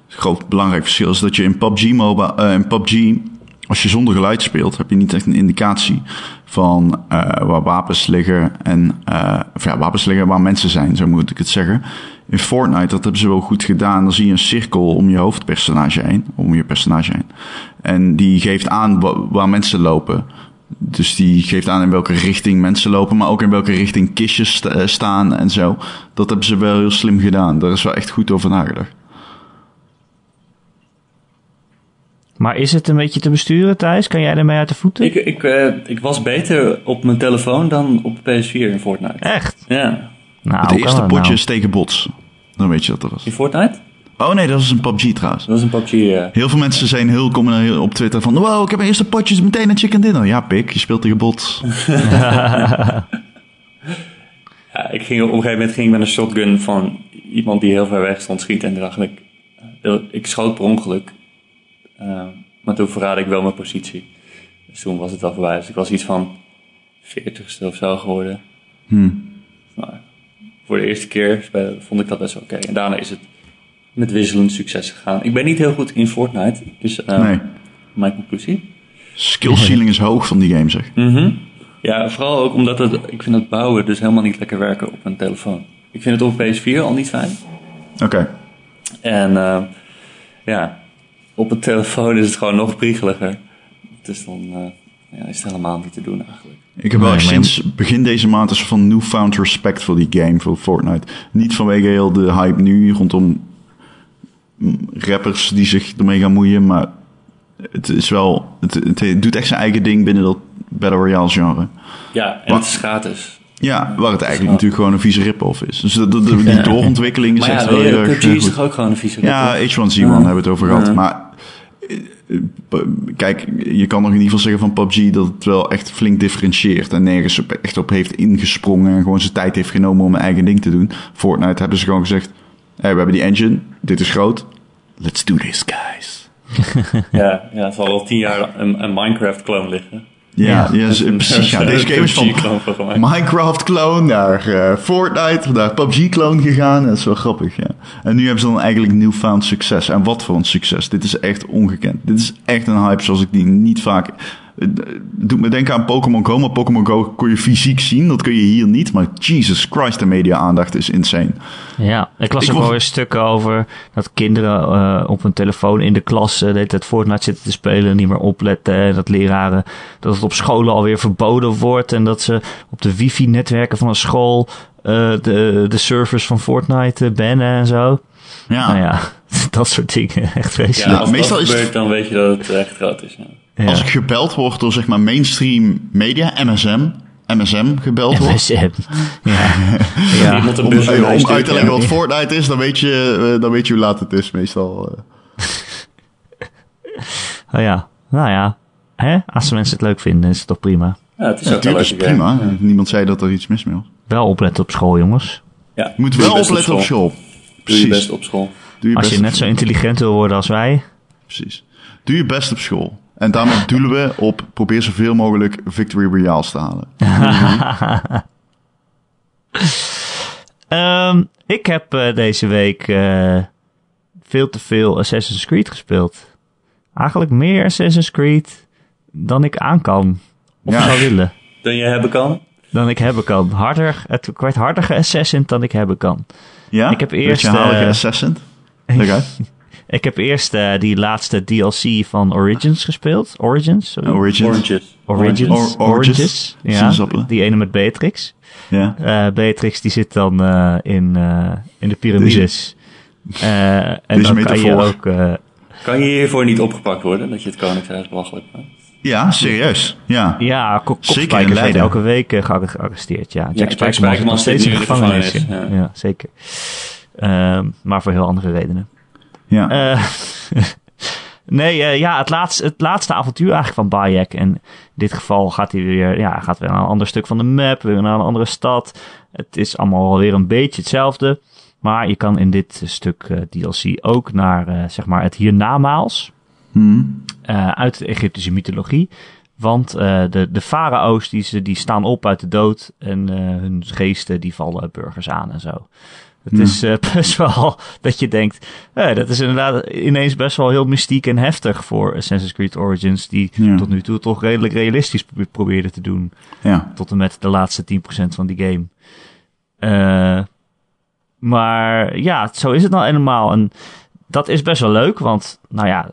Het groot belangrijk verschil is dat je in PUBG Mobile... eh, in PUBG, als je zonder geluid speelt... heb je niet echt een indicatie van eh, waar wapens liggen... en of ja, wapens liggen waar mensen zijn, zo moet ik het zeggen. In Fortnite, dat hebben ze wel goed gedaan. Dan zie je een cirkel om je hoofdpersonage heen. Om je personage heen. En die geeft aan wa- waar mensen lopen. Dus die geeft aan in welke richting mensen lopen, maar ook in welke richting kistjes eh, staan en zo. Dat hebben ze wel heel slim gedaan. Daar is wel echt goed over nagedacht. Maar is het een beetje te besturen, Thijs? Kan jij ermee uit de voeten? ik, ik, eh, ik was beter op mijn telefoon dan op PS4 in Fortnite. Echt? Ja, Nou, het kan eerste potje nou? is tegen bots. Dan weet je dat er was. in Fortnite? Oh nee, dat is een PUBG trouwens. Dat was een PUBG, ja. Heel veel mensen zijn heel komen heel op Twitter van... Wow, ik heb mijn eerste potje, is meteen een chicken dinner. Ja, pik, je speelt tegen bots. Ja, ik ging, op een gegeven moment ging ik met een shotgun van iemand die heel ver weg stond schieten. En toen dacht ik, eh, ik schoot per ongeluk. Eh, maar toen verraadde ik wel mijn positie. Dus toen was het wel voorbij. Dus ik was iets van 40ste of zo geworden. Maar voor de eerste keer vond ik dat best wel oké. En daarna is het met wisselend succes gegaan. Ik ben niet heel goed in Fortnite. Dus eh, Nee. mijn conclusie. Skill ceiling is hoog van die game, zeg. Mhm. Ja, vooral ook omdat het, ik vind het bouwen dus helemaal niet lekker werken op een telefoon. Ik vind het op PS4 al niet fijn. Oké. En eh, ja, op een telefoon is het gewoon nog priegeliger. Dus dan eh, ja, is het helemaal niet te doen eigenlijk. Ik heb wel Nee, sinds begin deze maand een soort van newfound respect voor die game, voor Fortnite. Niet vanwege heel de hype nu rondom mm, rappers die zich ermee gaan moeien, maar het is wel, het, het doet echt zijn eigen ding binnen dat Battle Royale genre. Ja, en Wat? het is gratis. Ja, waar het eigenlijk natuurlijk gewoon een vieze rip-off is. Dus die doorontwikkeling is Maar echt ja, wel heel erg is goed. toch ook gewoon een vieze Ja, rip-off? H1Z1 hebben we het over gehad. Ja. Maar eh, kijk, je kan nog in ieder geval zeggen van PUBG dat het wel echt flink differentieert. En nergens op, echt op heeft ingesprongen en gewoon zijn tijd heeft genomen om een eigen ding te doen. Fortnite hebben ze gewoon gezegd, hey, we hebben die engine, dit is groot. Let's do this, guys. ja, ja, het zal al tien jaar een, een Minecraft-clone liggen. Ja, ja, precies. Ja. Deze game is van Minecraft-clone naar uh, Fortnite, naar PUBG-clone gegaan. Dat is wel grappig, ja. En nu hebben ze dan eigenlijk newfound succes. En wat voor een succes. Dit is echt ongekend. Dit is echt een hype zoals ik die niet vaak het doet me denken aan Pokémon Go, maar Pokémon Go kon je fysiek zien. Dat kun je hier niet. Maar Jesus Christ, de media-aandacht is insane. Ja, ik las ook wel weer stukken over dat kinderen uh, op hun telefoon in de klas uh, de het Fortnite zitten te spelen, niet meer opletten. En dat leraren, dat het op scholen alweer verboden wordt. En dat ze op de wifi-netwerken van een school uh, de, de servers van Fortnite bannen en zo. Ja. Nou ja, dat soort dingen. Echt vreselijk. Ja, als meestal dat gebeurt, dan weet je dat het echt groot is. Ja. Als ik gebeld word door zeg maar mainstream media, MSM, MSM gebeld wordt. MSM. Ja. ja. Om, om, uit te leggen wat Fortnite is, dan weet je, uh, dan weet je hoe laat het is meestal. Uh. oh ja, nou ja. Hè? Als mensen het leuk vinden, is het toch prima. Ja, het is ja, ook wel is prima. Niemand zei dat er iets mis mee was. Wel opletten op school, jongens. Ja, je moet wel opletten op school. Precies. Doe je best op school. Doe je als je net zo intelligent wil worden als wij. Precies. Doe je best op school. En daarmee doelen we op probeer zoveel mogelijk Victory Royales te halen. um, ik heb uh, deze week uh, veel te veel Assassin's Creed gespeeld. Eigenlijk meer Assassin's Creed dan ik aan kan. Of ja. zou willen. Dan je hebben kan? Dan ik hebben kan. Harder, het werd harder geassassin dan ik hebben kan. Ja? Ik heb eerst... Beetje uh, assassin? Ik heb eerst uh, die laatste DLC van Origins gespeeld. Origins? Sorry. Origins. Origins. Origins. Or Origins. Ja, die ene met Beatrix. Ja. Uh, Beatrix die zit dan uh, in, in de piramides. en Deze dan kan je ook... kan je hiervoor niet opgepakt worden? Dat je het Koningshuis belachelijk maakt? Ja, serieus. Ja, ja Kok zeker in Leiden. elke week gearresteerd. Ja, Jack, ja, Spijkerman is nog steeds in de gevangenis. Ja. ja, zeker. Uh, maar voor heel andere redenen. Ja. Uh, nee, uh, ja, het laatste, het laatste avontuur eigenlijk van Bayek. En in dit geval gaat hij weer, ja, gaat weer naar een ander stuk van de map, weer naar een andere stad. Het is allemaal weer een beetje hetzelfde. Maar je kan in dit stuk uh, DLC ook naar, zeg maar, het hiernamaals. Hmm. uit de Egyptische mythologie. Want de, de farao's die, die staan op uit de dood en hun geesten die vallen burgers aan en zo. Het is uh, best wel dat je denkt, eh, dat is inderdaad ineens best wel heel mystiek en heftig voor Assassin's Creed Origins, die tot nu toe toch redelijk realistisch probeerde te doen. Ja. Tot en met de laatste 10% van die game. Uh, maar ja, zo is het nou helemaal. En dat is best wel leuk, want nou ja,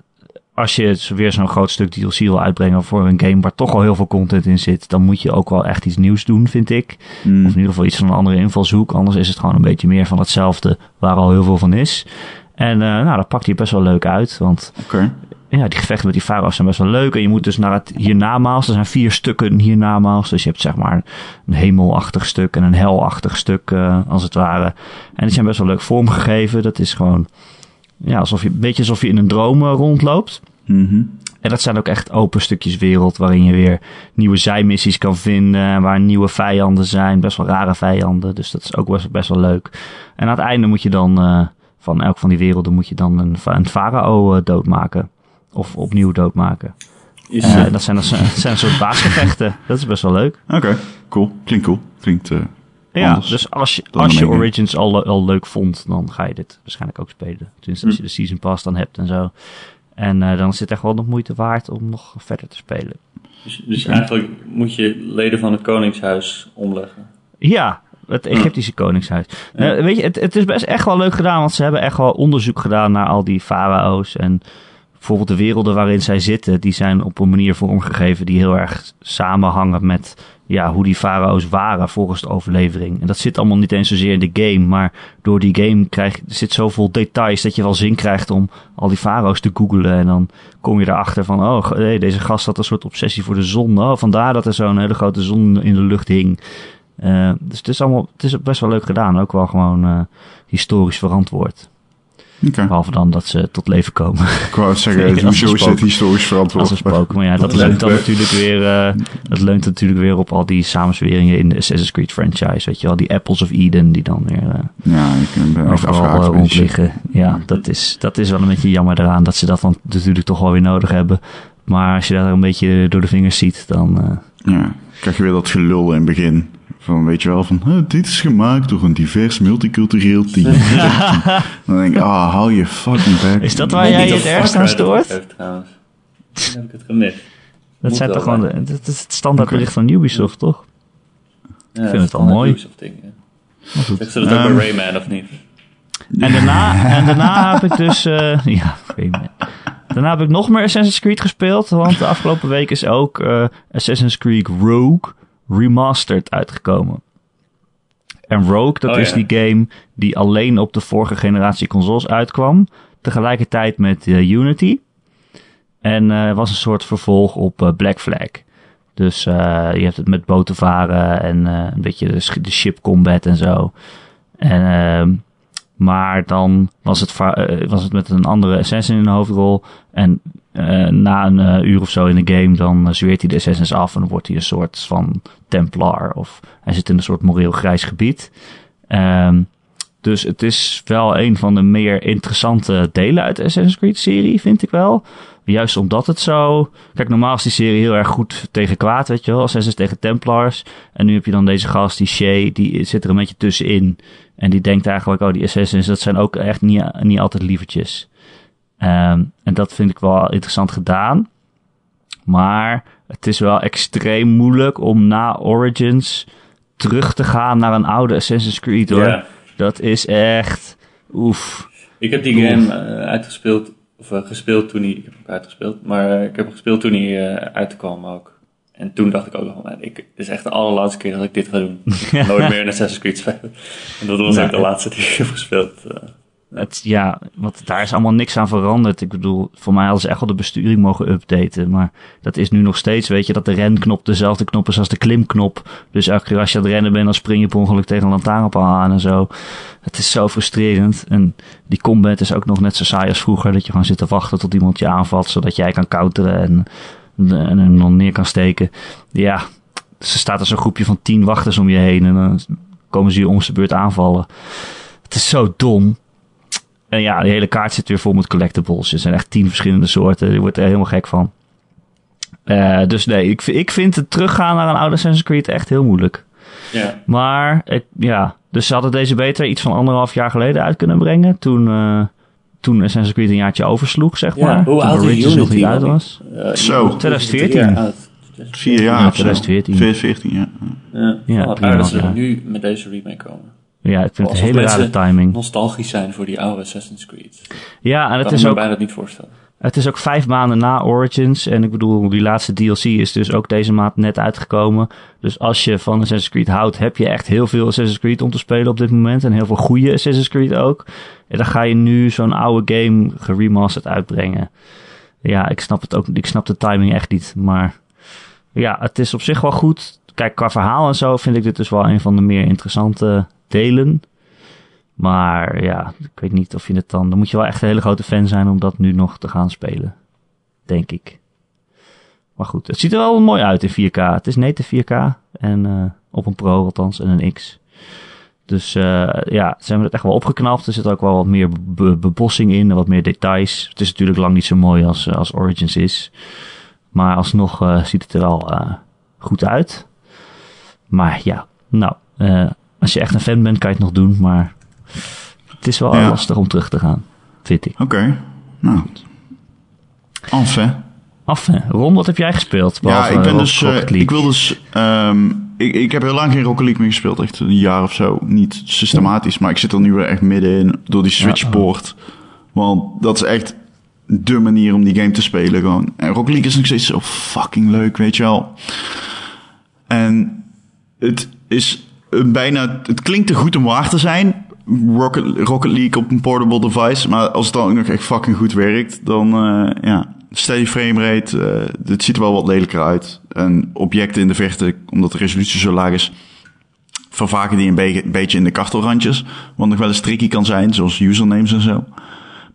als je weer zo'n groot stuk DLC wil uitbrengen voor een game waar toch al heel veel content in zit, dan moet je ook wel echt iets nieuws doen, vind ik. Hmm. Of in ieder geval iets van een andere invalshoek. Anders is het gewoon een beetje meer van hetzelfde waar al heel veel van is. En uh, nou, dat pakt hij best wel leuk uit. Want ja, die gevechten met die farao's zijn best wel leuk. En je moet dus naar het hiernamaals. Er zijn vier stukken hiernamaals. Dus je hebt zeg maar een hemelachtig stuk en een helachtig stuk, uh, als het ware. En die zijn best wel leuk vormgegeven. Dat is gewoon ja, alsof je, een beetje alsof je in een droom uh, Mhm. En dat zijn ook echt open stukjes wereld waarin je weer nieuwe zijmissies kan vinden. Waar nieuwe vijanden zijn, best wel rare vijanden. Dus dat is ook best, best wel leuk. En aan het einde moet je dan, uh, van elk van die werelden moet je dan een, een farao uh, doodmaken. Of opnieuw doodmaken. Is, uh, dat zijn, dat zijn een soort baasgevechten. dat is best wel leuk. Oké, cool. Klinkt cool. Klinkt ja, dus als je, als je Origins al, al leuk vond, dan ga je dit waarschijnlijk ook spelen. Tenminste, als hm. je de Season Pass dan hebt en zo. En uh, dan is het echt wel nog moeite waard om nog verder te spelen. Dus, dus eigenlijk moet je leden van het Koningshuis omleggen? Ja, het Egyptische Koningshuis. Nou, weet je, het, het is best echt wel leuk gedaan, want ze hebben echt wel onderzoek gedaan naar al die farao's. En bijvoorbeeld de werelden waarin zij zitten, die zijn op een manier vormgegeven die heel erg samenhangen met ja, hoe die farao's waren volgens de overlevering. En dat zit allemaal niet eens zozeer in de game, maar door die game krijg, zit zoveel details dat je wel zin krijgt om al die farao's te googlen. En dan kom je erachter van, oh, hey, deze gast had een soort obsessie voor de zon. Oh, vandaar dat er zo'n hele grote zon in de lucht hing. Uh, dus het is allemaal, het is best wel leuk gedaan. Ook wel gewoon uh, historisch verantwoord. Oké. Behalve dan dat ze tot leven komen. Ik wou het zeggen, hoezo is dit spook. historisch verantwoord? Als een spook. Maar ja, dat Dat leunt dan natuurlijk weer, eh, dat leunt natuurlijk weer op al die samenzweringen in de Assassin's Creed franchise. Weet je wel, die Apples of Eden die dan weer eh, Ja, ik ben overal eh. Ja, dat is, dat is wel een beetje jammer eraan dat ze dat dan natuurlijk toch wel weer nodig hebben. Maar als je daar een beetje door de vingers ziet, dan... Ja, krijg je weer dat gelul in het begin. Van, weet je wel, van, "Huh, dit is gemaakt door een divers multicultureel team. dan denk ik, ah, hou je fucking back. Is dat Ik waar jij je het ergst aan stoort? trouwens. Heb ik het gemist. dat zijn wel, toch gewoon, de- dat is het standaardbericht van Ubisoft, toch? Ja, vind het een mooi. Ubisoft ding, ja. Ze dat ook Ehm, bij Rayman of niet? En daarna, en daarna heb ik dus, eh, ja, Rayman. Daarna heb ik nog meer Assassin's Creed gespeeld, want de afgelopen week is ook eh, Assassin's Creed Rogue Remastered uitgekomen. En Rogue, dat Oh, is ja. die game die alleen op de vorige generatie consoles uitkwam, tegelijkertijd met eh, Unity. En eh, was een soort vervolg op eh, Black Flag. Dus je hebt het met boten varen en een beetje de, de ship combat en zo. En, ehm, maar dan was het, eh, was het met een andere assassin in de hoofdrol. En eh, na een eh, uur of zo in de game, dan zweert hij de assassins af en dan wordt hij een soort van Templar. Of hij zit in een soort moreel grijs gebied. Ehm, dus het is wel een van de meer interessante delen uit de Assassin's Creed serie, vind ik wel. Juist omdat het zo... Kijk, normaal is die serie heel erg goed tegen kwaad, weet je wel. Assassins tegen Templars. En nu heb je dan deze gast, die Shay, die zit er een beetje tussenin. En die denkt eigenlijk, oh, die Assassins, dat zijn ook echt niet, niet altijd lievertjes. Ehm, en dat vind ik wel interessant gedaan. Maar het is wel extreem moeilijk om na Origins terug te gaan naar een oude Assassin's Creed, hoor. Ja. Dat is echt... Oef. Ik heb die game eh, uitgespeeld, of eh, gespeeld toen hij, ik heb hem uitgespeeld, maar eh, ik heb hem gespeeld toen hij uitkwam ook. En toen dacht ik ook nog, man, ik, is echt de allerlaatste keer dat ik dit ga doen. Nooit meer een Assassin's Creed spelen. En dat was ook de laatste die ik heb gespeeld. eh. Het, ja, want daar is allemaal niks aan veranderd. Ik bedoel, voor mij hadden ze echt wel de besturing mogen updaten. Maar dat is nu nog steeds, weet je, dat de renknop dezelfde knop is als de klimknop. Dus elke keer als je aan het rennen bent, dan spring je per ongeluk tegen een lantaarnpaal aan en zo. Het is zo frustrerend. En die combat is ook nog net zo saai als vroeger. Dat je gewoon zit te wachten tot iemand je aanvalt, zodat jij kan counteren en, en hem dan neer kan steken. Ja, er staat er zo'n groepje van tien wachters om je heen en dan komen ze je om zijn beurt aanvallen. Het is zo dom. En ja, die hele kaart zit weer vol met collectibles. Er zijn echt tien verschillende soorten. Je wordt er helemaal gek van. Eh, dus nee, ik, ik vind het teruggaan naar een oude Assassin's Creed echt heel moeilijk. ja. Maar ik, ja, dus ze hadden deze beter iets van anderhalf jaar geleden uit kunnen brengen. Toen, eh, toen Assassin's Creed een jaartje oversloeg, zeg Ja, maar. hoe toen oud is nog niet uit was. Eh, Zo. Unity is 2014. drie jaar oud. Vier jaar Ja, of zo. 2014. 2014, ja. Ja, Ja, oh, dat ze ja. nu met deze remake komen. Ja, ik vind het Alsof een hele rare timing. Nostalgisch zijn voor die oude Assassin's Creed. Ja, en Ik het kan is me ook bijna niet voorstellen. Het is ook vijf maanden na Origins. En ik bedoel, die laatste DLC is dus ook deze maand net uitgekomen. Dus als je van Assassin's Creed houdt, heb je echt heel veel Assassin's Creed om te spelen op dit moment. En heel veel goede Assassin's Creed ook. En dan ga je nu zo'n oude game geremasterd uitbrengen. Ja, ik snap het ook. Ik snap de timing echt niet. Maar ja, het is op zich wel goed. Kijk, qua verhaal en zo vind ik dit dus wel een van de meer interessante delen. Maar ja, ik weet niet of je het dan... Dan moet je wel echt een hele grote fan zijn om dat nu nog te gaan spelen. Denk ik. Maar goed, het ziet er wel mooi uit in 4K. Het is native 4K. En eh, op een Pro althans en een X. Dus eh, ja, ze hebben het echt wel opgeknapt. Er zit ook wel wat meer be- bebossing in en wat meer details. Het is natuurlijk lang niet zo mooi als, eh, als Origins is. Maar alsnog ziet het er eh, goed uit. Maar ja, nou, als je echt een fan bent kan je het nog doen. Maar het is wel Ja. lastig om terug te gaan, vind ik. Oké, nou. Enfin. Af, hè. Ron, wat heb jij gespeeld? Ja, ik ben dus... eh, ik wil dus... ehm, ik, ik heb heel lang geen Rocket League meer gespeeld. Echt een jaar of zo. Niet systematisch. Maar ik zit er nu weer echt middenin. Door die Switchport. Want dat is echt de manier om die game te spelen. Gewoon. En Rocket League is nog steeds zo fucking leuk, weet je wel. En het is bijna... Het klinkt te goed om waar te zijn. Rocket, Rocket League op een portable device. Maar als het dan ook nog echt fucking goed werkt, dan eh, ja... Steady frame rate, eh, het ziet er wel wat lelijker uit. En objecten in de verte, omdat de resolutie zo laag is, vervagen die een be- beetje in de kartelrandjes. Wat nog wel eens tricky kan zijn, zoals usernames en zo.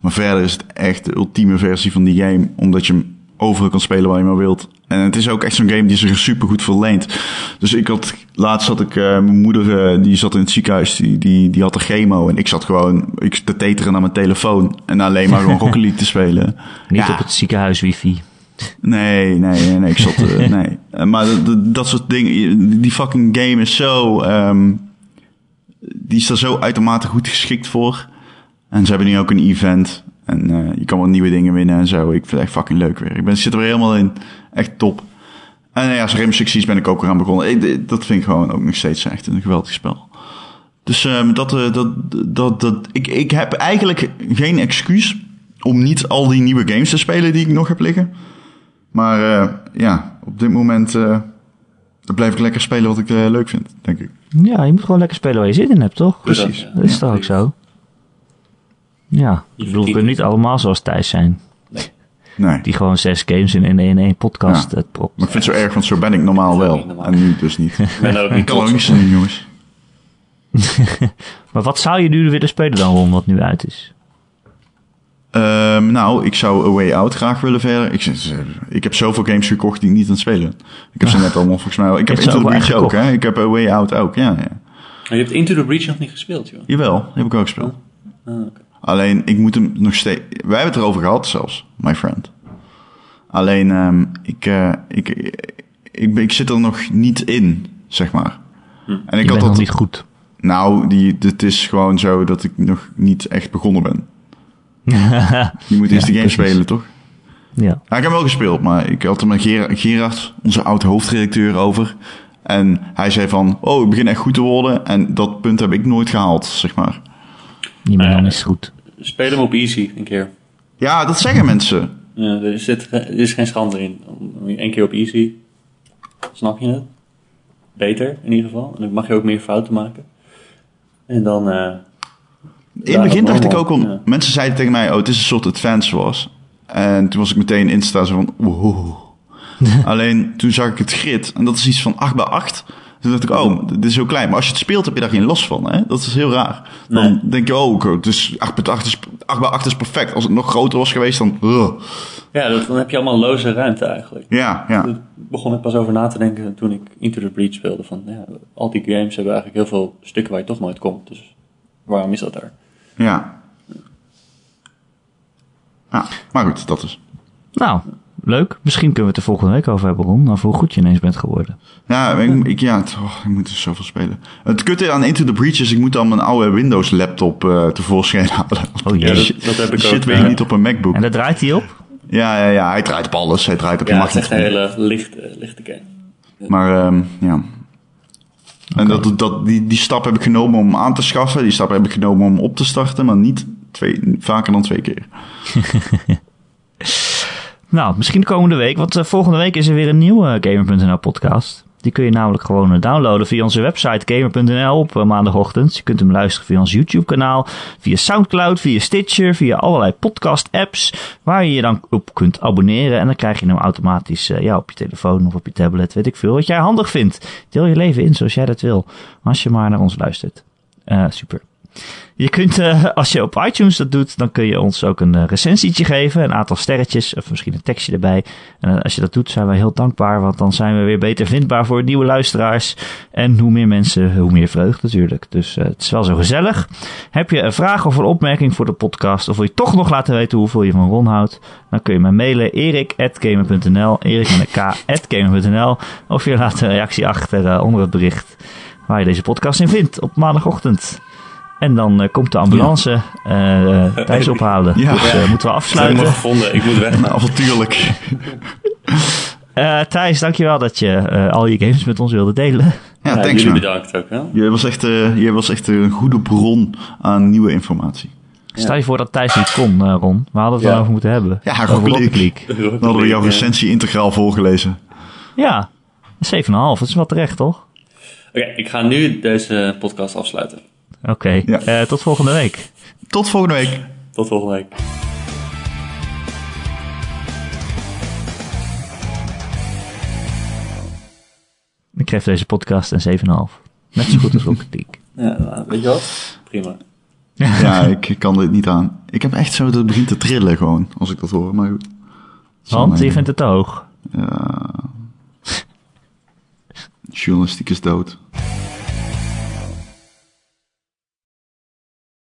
Maar verder is het echt de ultieme versie van die game. Omdat je hem overal kan spelen waar je maar wilt. En het is ook echt zo'n game die zich er super goed verleent. Dus ik had, laatst had ik, uh, mijn moeder, uh, die zat in het ziekenhuis, die, die, die had een chemo. En ik zat gewoon, ik te teteren naar mijn telefoon. En alleen maar gewoon Rocket League te spelen. Niet ja. op het ziekenhuis wifi. Nee, nee, nee, ik zat, uh, nee. Maar dat soort dingen, die fucking game is zo, um, die is er zo uitermate goed geschikt voor. En ze hebben nu ook een event. En uh, je kan wel nieuwe dingen winnen en zo. Ik vind het echt fucking leuk weer. Ik ben, zit er weer helemaal in. Echt top. En ja, als Rim Succes ben ik ook weer aan begonnen. Ik, dat vind ik gewoon ook nog steeds echt een geweldig spel. Dus um, dat, uh, dat, dat, dat, ik, ik heb eigenlijk geen excuus om niet al die nieuwe games te spelen die ik nog heb liggen. Maar uh, ja, op dit moment uh, blijf ik lekker spelen wat ik uh, leuk vind, denk ik. Ja, je moet gewoon lekker spelen waar je zin in hebt, toch? Precies. Dat, dat is toch ook zo? Ja, ik bedoel, we kunnen niet allemaal zoals Thijs zijn. Nee. Nee. Die gewoon zes games in, in, in één podcast Ja. propt. Maar ik vind het zo erg, want zo ben ik normaal wel. normaal. En nu dus niet. Ik ben ook Ik niet trots jongens. Maar wat zou je nu willen spelen dan, Ron, wat nu uit is? Ehm, nou, ik zou A Way Out graag willen verder. Ik, ik heb zoveel games gekocht die ik niet aan het spelen. Ik heb ze net allemaal volgens mij. al- Ik heb Into the Breach ook, hè? Ik heb A Way Out ook, ja. ja. Maar je hebt Into the Breach nog niet gespeeld, joh. Jawel, heb ik ook gespeeld. Ah, oké. Alleen, ik moet hem nog steeds... Wij hebben het erover gehad zelfs, my friend. Alleen, ehm, ik, eh, ik, ik, ben- ik zit er nog niet in, zeg maar. En ik je had dat... niet goed. Nou, die, het is gewoon zo dat ik nog niet echt begonnen ben. Je moet eerst Ja, de game precies. spelen, toch? ja. Ja, ik heb hem wel gespeeld, maar ik had er met Ger- Gerard, onze oud-hoofdredacteur, over. En hij zei van, oh, ik begin echt goed te worden. En dat punt heb ik nooit gehaald, zeg maar. Bent Eh, niet goed. Speel hem op easy een keer. Ja, dat zeggen mensen. Ja, er, zit, er is geen schande in. Om Eén keer op easy. Snap je het? Beter, in ieder geval. En dan mag je ook meer fouten maken. En dan... eh, In het begin dacht ik ook al, Ja. mensen zeiden tegen mij, oh, het is een soort advance was. En toen was ik meteen Insta zo van, oeh. Alleen toen zag ik het grid en dat is iets van 8 bij 8. Toen dacht ik, oh, dit is heel klein. Maar als je het speelt, heb je daar geen last van. Hè? Dat is heel raar. Dan Nee. denk je, oh, oké, dus 8 bij 8 is, 8 bij 8 is perfect. Als het nog groter was geweest, dan... ugh. Ja, dat, dan heb je allemaal loze ruimte eigenlijk. Ja, ja. Daar begon ik pas over na te denken toen ik Into the Breach speelde. Van, ja, al die games hebben eigenlijk heel veel stukken waar je toch nooit komt. Dus waarom is dat daar? Ja. Ja, maar goed, dat is. Nou, leuk. Misschien kunnen we het er volgende week over hebben, Ron. Over hoe goed je ineens bent geworden. Ja, ik, ik, ja het- oh, ik moet dus zoveel spelen. Het kutte aan Into the Breach is, ik moet dan mijn oude Windows laptop eh tevoorschijn halen. Oh Ja, jee. dat, dat heb ik Shit ook. weet je ja. niet op een MacBook. En daar draait hij op? Ja, ja, ja, hij draait op alles. Hij draait op je Ja, het is echt een hele lichte, lichte game. Maar ehm, ja. En dat, dat, die, die stap heb ik genomen om aan te schaffen. Die stap heb ik genomen om op te starten. Maar niet twee, vaker dan twee keer. Nou, misschien de komende week. Want eh, volgende week is er weer een nieuwe Gamer.nl podcast. Die kun je namelijk gewoon eh, downloaden via onze website gamer.nl op eh, maandagochtend. Je kunt hem luisteren via ons YouTube kanaal, via Soundcloud, via Stitcher, via allerlei podcast apps. Waar je je dan op kunt abonneren. En dan krijg je hem automatisch eh, ja, op je telefoon of op je tablet, weet ik veel. Wat jij handig vindt. Deel je leven in zoals jij dat wil. Als je maar naar ons luistert. Eh, super. Je kunt, eh, als je op iTunes dat doet, dan kun je ons ook een eh, recensietje geven. Een aantal sterretjes of misschien een tekstje erbij. En eh, als je dat doet, zijn wij heel dankbaar. Want dan zijn we weer beter vindbaar voor nieuwe luisteraars. En hoe meer mensen, hoe meer vreugd natuurlijk. Dus het is wel zo gezellig. Heb je een vraag of een opmerking voor de podcast? Of wil je toch nog laten weten hoeveel je van Ron houdt? Dan kun je me mailen erik.gamer.nl Erik Of je laat een reactie achter onder het bericht waar je deze podcast in vindt op maandagochtend. En dan eh, komt de ambulance eh eh, Thijs ophalen. Ja. Dus eh, moeten we Ik heb hem afsluiten. gevonden, ik moet weg. Nou, avontuurlijk. Eh Thijs, dankjewel dat je eh, al je games met ons wilde delen. Ja, Ja, thanks jullie man. bedankt ook. Hè? Jij was, echt, eh, jij was echt een goede bron aan nieuwe informatie. Stel je voor dat Thijs niet kon, eh, Ron. We hadden het Ja. wel over moeten hebben. Ja, Rocket League. League. Dan hadden we jouw recensie integraal voorgelezen. Ja, 7,5. Dat is wel terecht, toch? Oké, ik ga nu deze podcast afsluiten. Oké, Ja. eh, tot volgende week. Tot volgende week. Tot volgende week. Ik geef deze podcast een 7,5. Net zo goed als Rocket League. Ja, weet je wat? Prima. Ja, ik, kan dit niet aan. Ik heb echt zo dat het begint te trillen gewoon, als ik dat hoor. Maar goed. Want je vindt het te hoog. Ja. Journalistiek is dood.